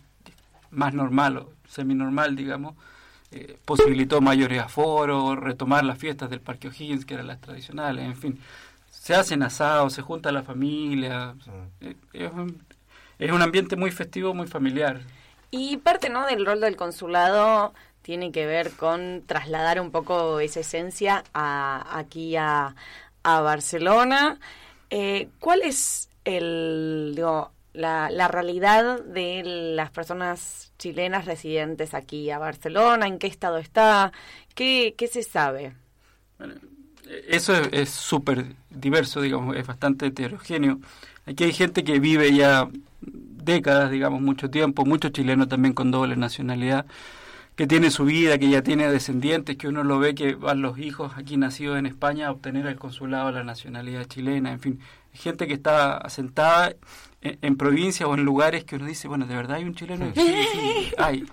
más normal o semi-normal, digamos, eh, posibilitó mayores aforos, retomar las fiestas del Parque O'Higgins, que eran las tradicionales, en fin. Se hacen asados, se junta la familia. eh, es, un, es un ambiente muy festivo, muy familiar. Y parte ¿no? del rol del consulado tiene que ver con trasladar un poco esa esencia a, aquí a, Barcelona. Eh, ¿Cuál es el, digo, la, la realidad de las personas chilenas residentes aquí a Barcelona? ¿En qué estado está? ¿Qué, se sabe? Eso es- es súper diverso, digamos, es bastante heterogéneo. Aquí hay gente que vive ya décadas, digamos, mucho tiempo, muchos chilenos también con doble nacionalidad, que tiene su vida, que ya tiene descendientes, que uno lo ve que van los hijos aquí nacidos en España a obtener el consulado la nacionalidad chilena, en fin, gente que está asentada en, en provincias o en lugares que uno dice, bueno, ¿de verdad hay un chileno? Sí, sí, hay.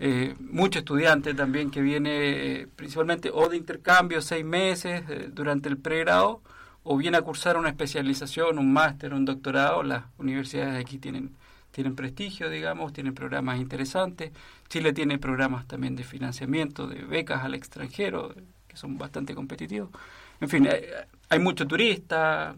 Eh, mucho estudiante también que viene eh, principalmente o de intercambio seis meses eh, durante el pregrado o viene a cursar una especialización, un máster, un doctorado. Las universidades de aquí tienen, tienen prestigio, digamos, tienen programas interesantes. Chile tiene programas también de financiamiento, de becas al extranjero, que son bastante competitivos. En fin, hay, hay mucho turista,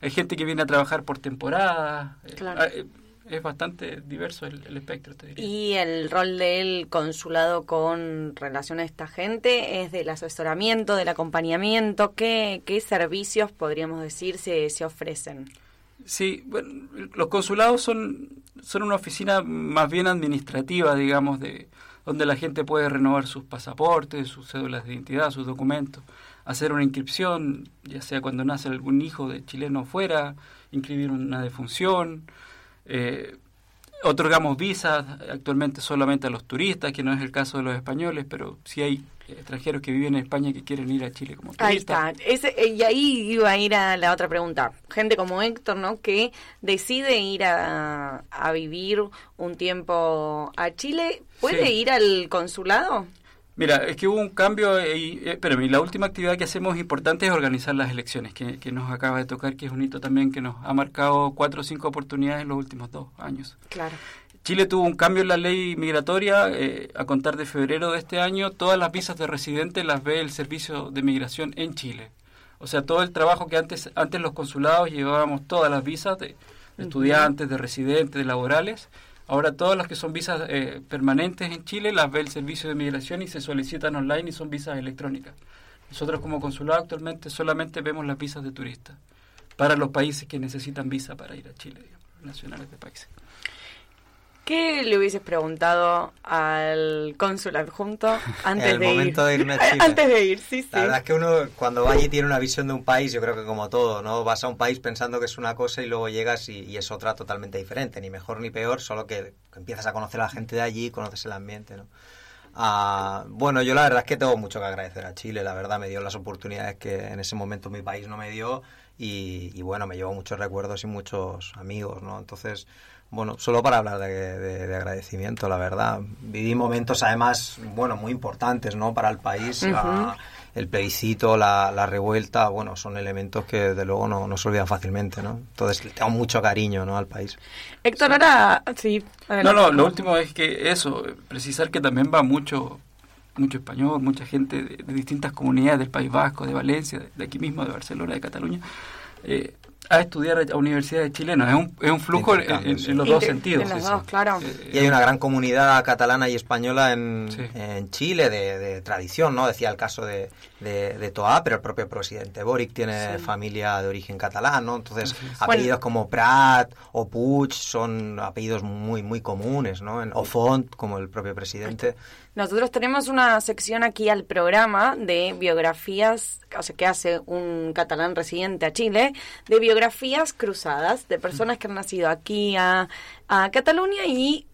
hay gente que viene a trabajar por temporada. eh, Claro. eh, es bastante diverso el, el espectro, te diría. Y el rol del consulado con relación a esta gente es del asesoramiento, del acompañamiento. ¿Qué, qué servicios, podríamos decir, se, se ofrecen? Sí, bueno, los consulados son, son una oficina más bien administrativa, digamos, de donde la gente puede renovar sus pasaportes, sus cédulas de identidad, sus documentos, hacer una inscripción, ya sea cuando nace algún hijo de chileno fuera, inscribir una defunción, eh, otorgamos visas actualmente solamente a los turistas, que no es el caso de los españoles, pero sí hay extranjeros que viven en España que quieren ir a Chile como Ahí turistas. está. Ese- eh, y ahí iba a ir a la otra pregunta. Gente como Héctor, ¿no? Que decide ir a, a vivir un tiempo a Chile. ¿Puede Sí. ir al consulado? Mira, es que hubo un cambio, y, eh, pero la última actividad que hacemos importante es organizar las elecciones, que, que nos acaba de tocar, que es un hito también que nos ha marcado cuatro o cinco oportunidades en los últimos dos años. Claro. Chile tuvo un cambio en la ley migratoria eh, a contar de febrero de este año. Todas las visas de residente las ve el Servicio de Migración en Chile. O sea, todo el trabajo que antes antes los consulados llevábamos todas las visas de, de estudiantes, de residentes, de laborales. Ahora todas las que son visas eh, permanentes en Chile las ve el Servicio de Migración y se solicitan online y son visas electrónicas. Nosotros como consulado actualmente solamente vemos las visas de turistas para los países que necesitan visa para ir a Chile, digamos, nacionales de países. ¿Qué le hubieses preguntado al cónsul adjunto antes el de momento ir? de irme a Chile. Antes de ir, sí, sí. La verdad es que uno cuando va allí tiene una visión de un país, yo creo que como todo, ¿no? Vas a un país pensando que es una cosa y luego llegas y, y es otra totalmente diferente, ni mejor ni peor, solo que, que empiezas a conocer a la gente de allí, conoces el ambiente, ¿no? Ah, bueno, yo la verdad es que tengo mucho que agradecer a Chile, la verdad me dio las oportunidades que en ese momento mi país no me dio y, y bueno, me llevo muchos recuerdos y muchos amigos, ¿no? Entonces, bueno, solo para hablar de, de- de agradecimiento, la verdad. Viví momentos además, bueno, muy importantes, ¿no? Para el país. Ujú. la- el plebiscito, la, la revuelta, bueno, son elementos que desde luego no, no se olvidan fácilmente, ¿no? Entonces tengo mucho cariño, ¿no? Al país. Héctor, ahora sí. No, adelante. no, lo último es que eso, precisar que también va mucho mucho español, mucha gente de, de distintas comunidades del País Vasco, de Valencia, de, de aquí mismo, de Barcelona, de Cataluña, eh, a estudiar a universidades chilenas. Es un, es un flujo en, en- en los dos Inter- sentidos. En los sí, dos, sí. claro. Y hay una gran comunidad catalana y española en, en Chile de, de tradición, ¿no? Decía el caso de, de, de Toa, pero el propio presidente Boric tiene Sí. familia de origen catalán, ¿no? Entonces, apellidos Bueno. como Prat o Puig son apellidos muy, muy comunes, ¿no? En, o Font, como el propio presidente. Nosotros tenemos una sección aquí al programa de biografías, o sea, que hace un catalán residente a Chile, de biografías cruzadas de personas que han nacido aquí a, a Cataluña y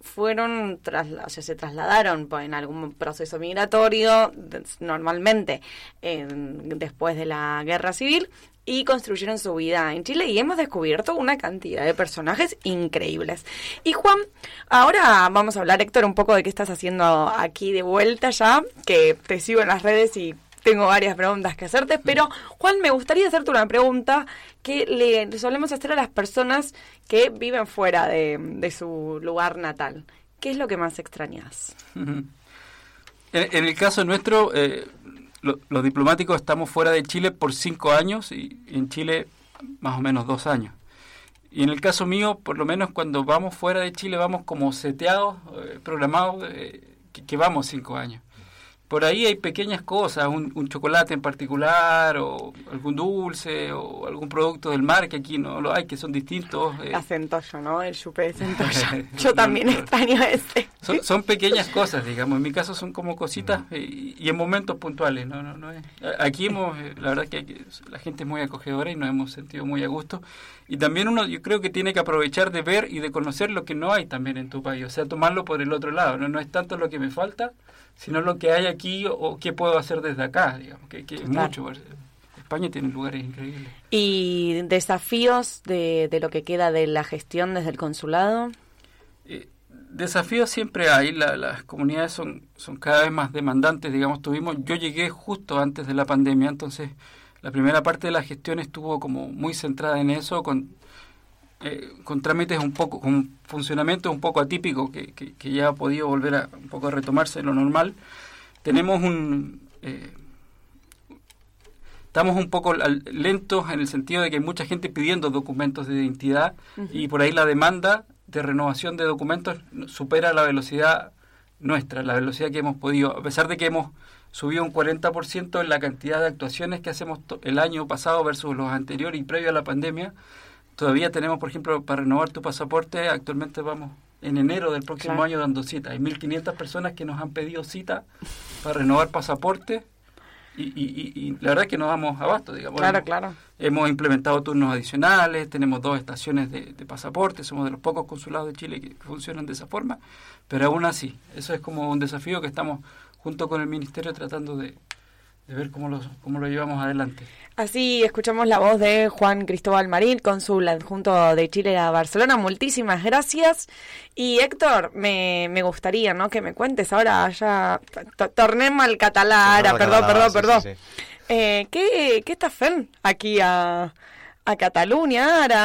fueron, o sea, se trasladaron pues, en algún proceso migratorio, normalmente en- después de la guerra civil, y construyeron su vida en Chile y hemos descubierto una cantidad de personajes increíbles. Y Juan, ahora vamos a hablar, Héctor, un poco de qué estás haciendo aquí de vuelta ya, que te sigo en las redes y tengo varias preguntas que hacerte, pero Juan, me gustaría hacerte una pregunta que le solemos hacer a las personas que viven fuera de, de su lugar natal. ¿Qué es lo que más extrañas? En el caso nuestro, eh, lo- los diplomáticos estamos fuera de Chile por cinco años y en Chile más o menos dos años. Y en el caso mío, por lo menos cuando vamos fuera de Chile, vamos como seteados, eh, programados, eh, que, que vamos cinco años. Por ahí hay pequeñas cosas, un, un chocolate en particular, o algún dulce, o algún producto del mar que aquí no lo hay, que son distintos. eh. La centollo, ¿no? El chupe de centollo. Yo también extraño ese. Son, son pequeñas cosas, digamos. En mi caso son como cositas eh, y, en momentos puntuales. No, no, no es- Aquí hemos, eh, la verdad que aquí la gente es muy acogedora y nos hemos sentido muy a gusto. Y también uno, yo creo que tiene que aprovechar de ver y de conocer lo que no hay también en tu país. O sea, tomarlo por el otro lado. No, no es tanto lo que me falta, sino lo que hay aquí o, qué puedo hacer desde acá, digamos. Que, que es Claro. mucho. España tiene lugares increíbles. ¿Y desafíos de, de lo que queda de la gestión desde el consulado? Desafíos siempre hay, la- las comunidades son, son cada vez más demandantes, digamos, tuvimos, yo llegué justo antes de la pandemia, entonces la primera parte de la gestión estuvo como muy centrada en eso, con, eh, con trámites un poco, con un funcionamiento un poco atípico que, que, que ya ha podido volver a un poco a retomarse lo normal. Tenemos un... eh, estamos un poco lentos en el sentido de que hay mucha gente pidiendo documentos de identidad y por ahí la demanda de renovación de documentos supera la velocidad nuestra, la velocidad que hemos podido, a pesar de que hemos subido un 40% en la cantidad de actuaciones que hacemos el año pasado versus los anteriores y previo a la pandemia, todavía tenemos, por ejemplo, para renovar tu pasaporte, actualmente vamos en enero del próximo Claro. año dando cita. Hay 1.500 personas que nos han pedido cita para renovar pasaporte y, y- y- y la verdad es que no damos abasto, digamos. Claro, Hemos- claro. Hemos implementado turnos adicionales, tenemos dos estaciones de, de pasaporte, somos de los pocos consulados de Chile que, que funcionan de esa forma, pero aún así, eso es como un desafío que estamos junto con el Ministerio tratando de, de ver cómo lo, cómo lo llevamos adelante. Así escuchamos la voz de Juan Cristóbal Marín, cónsul adjunto de Chile a Barcelona. Muchísimas gracias. Y Héctor, me, me gustaría ¿no? que me cuentes ahora, ya to- tornem al català, ara, al perdó, català, perdó, sí, perdó. sí, sí. Eh, què, què estàs fent aquí a, a Catalunya? Ara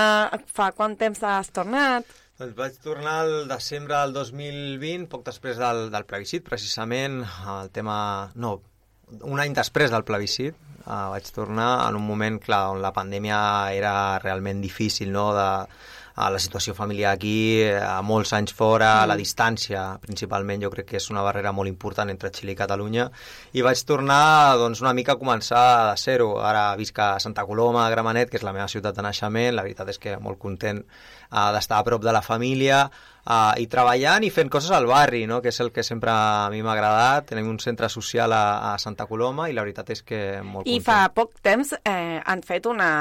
fa quant temps has tornat? Doncs vaig tornar al desembre del 2020, poc després del, del plebiscit, precisament, el tema... No, un any després del plebiscit, uh, vaig tornar en un moment, clar, on la pandèmia era realment difícil, no?, de, a la situació familiar aquí, a molts anys fora, mm. la distància, principalment, jo crec que és una barrera molt important entre Xile i Catalunya, i vaig tornar doncs, una mica a començar de zero. Ara visc a Santa Coloma, a Gramenet, que és la meva ciutat de naixement, la veritat és que molt content uh, d'estar a prop de la família, uh, i treballant i fent coses al barri, no? que és el que sempre a mi m'ha agradat. Tenim un centre social a, a Santa Coloma i la veritat és que molt I content. fa poc temps eh, han fet una,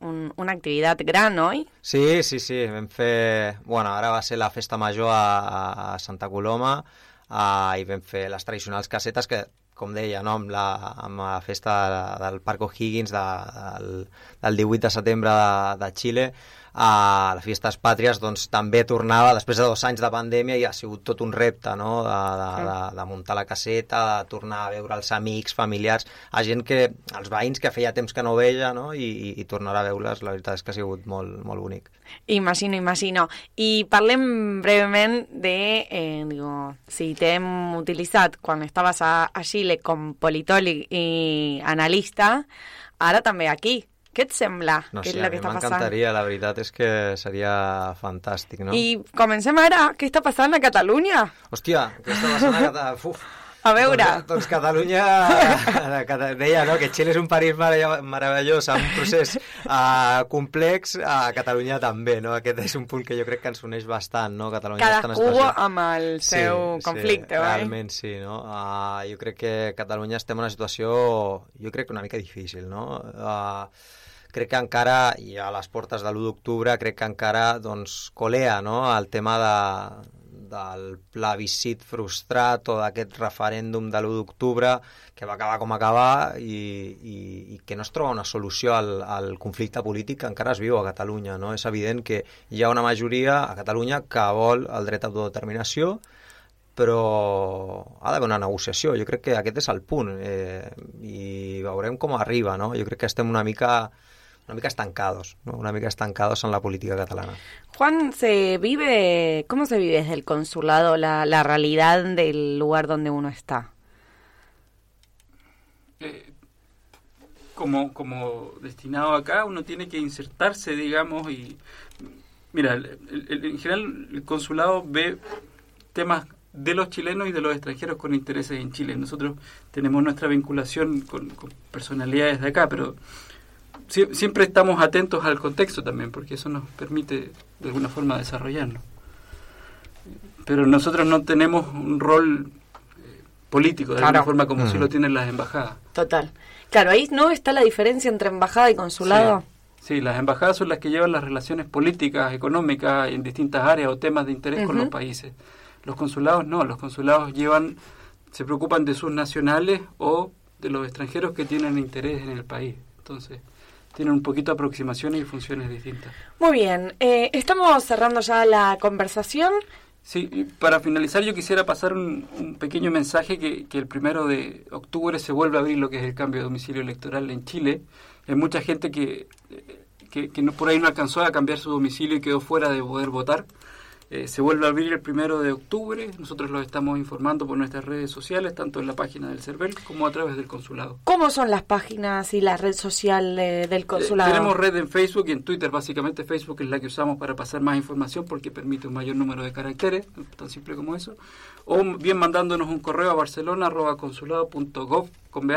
un, una activitat gran, oi? Sí, sí, sí, vam fer... Bueno, ara va ser la festa major a, a Santa Coloma uh, i vam fer les tradicionals casetes que com deia, no? amb, la, amb la festa del Parc O'Higgins de, del, del 18 de setembre de, de Xile, a les festes pàtries doncs, també tornava, després de dos anys de pandèmia, i ha sigut tot un repte no? de, de, de, de muntar la caseta, de tornar a veure els amics, familiars, a gent que, els veïns que feia temps que no veia, no? I, i, i tornar a veure-les, la veritat és que ha sigut molt, molt bonic. Imagino, imagino. I parlem breument de, eh, digo, si t'hem utilitzat quan estaves a, a Xile com politòleg i analista, ara també aquí. Què et sembla? No Què sé, és a que mi està m'encantaria, la veritat és que seria fantàstic, no? I comencem ara. Què està passant a Catalunya? Hòstia, què està passant a Catalunya? Uf, A veure. Doncs, doncs Catalunya, Cata- deia no, que Xile és un país meravellós, amb un procés uh, complex, a Catalunya també, no? Aquest és un punt que jo crec que ens uneix bastant, no? Catalunya està Cadascú situació- amb el seu conflicte, sí, oi? realment sí, no? Uh, jo crec que Catalunya estem en una situació, jo crec que una mica difícil, no? Uh, crec que encara, i a les portes de l'1 d'octubre, crec que encara doncs, colea no? el tema de, del plebiscit frustrat o d'aquest referèndum de l'1 d'octubre que va acabar com acabar i, i, i que no es troba una solució al, al conflicte polític que encara es viu a Catalunya. No? És evident que hi ha una majoria a Catalunya que vol el dret a autodeterminació però ha d'haver una negociació. Jo crec que aquest és el punt eh, i veurem com arriba. No? Jo crec que estem una mica una mica estancados, ¿no? una mica estancados en la política catalana. Juan, ¿se vive, ¿cómo se vive desde el consulado la, la realidad del lugar donde uno está? Eh, como, como destinado acá, uno tiene que insertarse, digamos, y mira, el- el- en general el consulado ve temas de los chilenos y de los extranjeros con intereses en Chile. Nosotros tenemos nuestra vinculación con, con personalidades de acá, pero sie- siempre estamos atentos al contexto también, porque eso nos permite de alguna forma desarrollarnos. Pero nosotros no tenemos un rol eh, político de Claro. alguna forma como si Mm. lo tienen las embajadas. Total. Claro, ahí no está la diferencia entre embajada y consulado. Sí, las embajadas son las que llevan las relaciones políticas, económicas en distintas áreas o temas de interés con los países. Los consulados no, los consulados llevan, se preocupan de sus nacionales o de los extranjeros que tienen interés en el país. Entonces, tienen un poquito de aproximaciones y funciones distintas. Muy bien, eh, estamos cerrando ya la conversación. Sí, para finalizar yo quisiera pasar un, un pequeño mensaje que, que el primero de octubre se vuelve a abrir lo que es el cambio de domicilio electoral en Chile. Hay mucha gente que, eh, que, que no, por ahí no alcanzó a cambiar su domicilio y quedó fuera de poder votar. Eh, se vuelve a abrir el primero de octubre. Nosotros los estamos informando por nuestras redes sociales, tanto en la página del CERVEL como a través del consulado. ¿Cómo son las páginas y la red social de- del consulado? Eh, tenemos red en Facebook y en Twitter. Básicamente Facebook es la que usamos para pasar más información porque permite un mayor número de caracteres, tan simple como eso. O bien mandándonos un correo a barcelona.consulado.gov con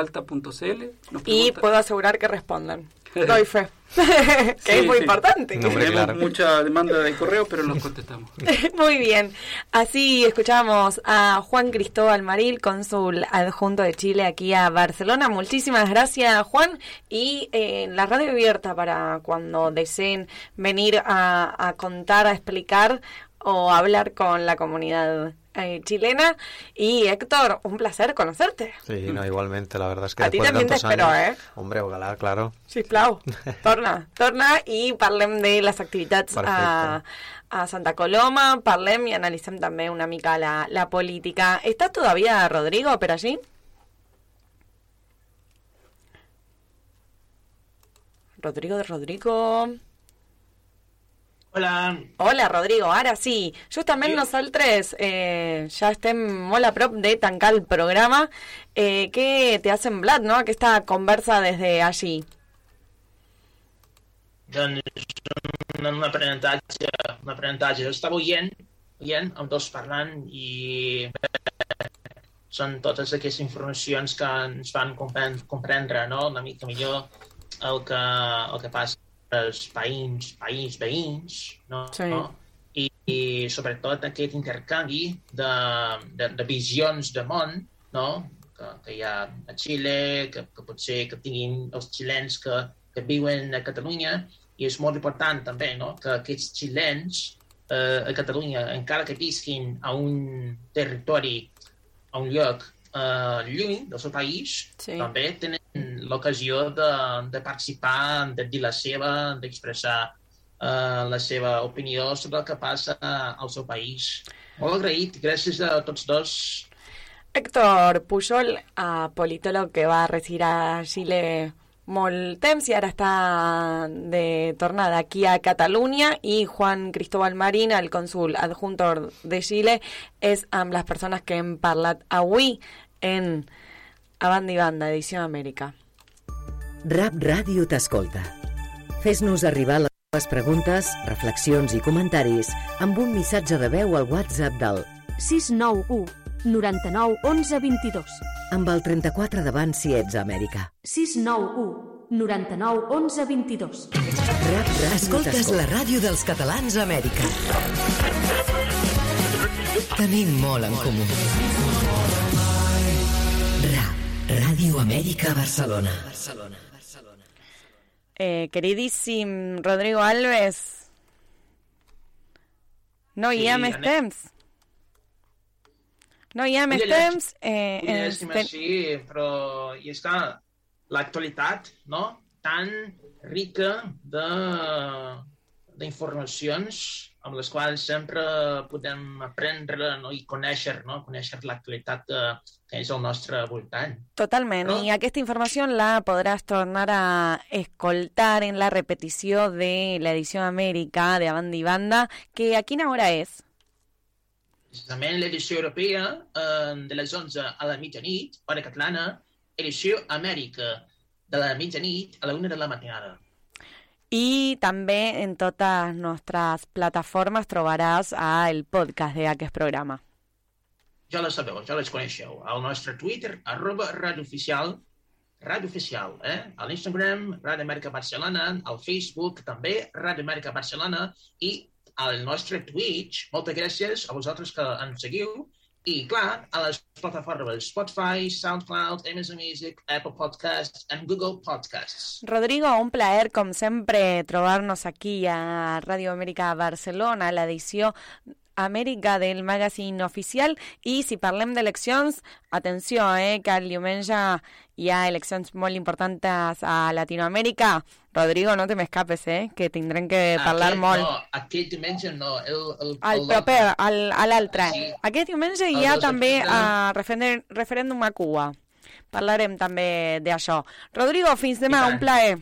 Y puedo asegurar que respondan. Doy fe. que Sí, es muy sí. importante. Tenemos mucha demanda de correo, pero los contestamos. Muy bien. Así escuchamos a Juan Cristóbal Maril, cónsul adjunto de Chile aquí a Barcelona. Muchísimas gracias, Juan. Y eh, la radio abierta para cuando deseen venir a, a contar, a explicar o hablar con la comunidad eh, chilena. Y Héctor, un placer conocerte. Sí, no, igualmente, la verdad es que A ti también te espero, años- eh? Hombre, ojalá, claro. Sisplau, torna, torna i parlem de les activitats a, a Santa Coloma, parlem i analitzem també una mica la, la política. ¿Está todavía Rodrigo per allí? Rodrigo de Rodrigo... Hola. Hola, Rodrigo. Ara sí, justament sí. nosaltres eh, ja estem molt a prop de tancar el programa. Eh, què t'ha semblat, no?, aquesta conversa des de allí. Doncs un, un aprenentatge, un aprenentatge. Estava oient, oient, amb dos parlant i bé, són totes aquestes informacions que ens comprendre, comprendre no? una mica millor el que, el que passa els veïns, veïns, veïns, no? Sí. no? I, I sobretot aquest intercanvi de, de, de visions de món, no? Que, que hi ha a Xile, que, que potser que tinguin els xilens que, que viuen a Catalunya, i és molt important també no? que aquests xilens eh, a Catalunya, encara que visquin a un territori, a un lloc eh, lluny del seu país, Sí. també tenen l'ocasió de, de participar, de dir la seva, d'expressar eh, la seva opinió sobre el que passa al seu país. Molt agraït, gràcies a tots dos. Héctor Pujol, a politòleg que va residir a Xile molt temps i ara està de tornada aquí a Catalunya i Juan Cristóbal Marín, el cònsul adjunto de Xile, és amb les persones que hem parlat avui en A Banda i Banda, edició Amèrica. Rap Ràdio t'escolta. Fes-nos arribar les teves preguntes, reflexions i comentaris amb un missatge de veu al WhatsApp del 691 99 11 22. amb el 34 davant si ets a Amèrica. 691 99 11 22. Rap Ràdio Escoltes la ràdio dels catalans a Amèrica. Tenim molt en comú. Radio América Barcelona. Barcelona. Eh, queridísimo Rodrigo Alves, no sí, hi Temps. No hi ha més temps. Eh, Diguéssim ten... però i està l'actualitat, no?, tan rica d'informacions amb les quals sempre podem aprendre no? i conèixer, no? conèixer l'actualitat que, que és al nostre voltant. Totalment, No? i aquesta informació la podràs tornar a escoltar en la repetició de l'edició Amèrica de Banda i Banda, que a quina hora és? Precisament l'edició europea eh, de les 11 a la mitjanit, hora catalana, edició Amèrica de la mitjanit a la 1 de la matinada. I també en totes nostres plataformes trobaràs a el podcast d'aquest programa. Ja la sabeu, ja les coneixeu. Al nostre Twitter, arroba Ràdio Oficial, Ràdio Oficial, eh? A l'Instagram, Ràdio Amèrica Barcelona, al Facebook, també Ràdio Amèrica Barcelona, i al nostre Twitch. Moltes gràcies a vosaltres que ens seguiu. I, clar, a les plataformes Spotify, SoundCloud, Amazon Music, Apple Podcasts and Google Podcasts. Rodrigo, un plaer, com sempre, trobar-nos aquí a Ràdio Amèrica Barcelona, l'edició Amèrica del magazine oficial. I si parlem d'eleccions, atenció, eh, que el diumenge hi ha eleccions molt importants a Latinoamèrica. Rodrigo, no te m'escapes, eh, que tindrem que parlar Aquest, molt. No, aquest diumenge no. El, el, El el proper, al, a l'altre. Sí. Aquest diumenge El hi ha també a referèndum, referèndum a Cuba. Parlarem també d'això. Rodrigo, fins demà, un plaer.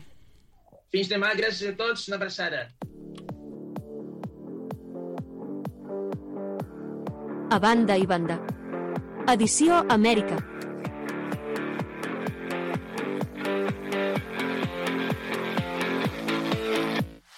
Fins demà, gràcies a tots, una abraçada. A Banda i Banda. Edició Amèrica.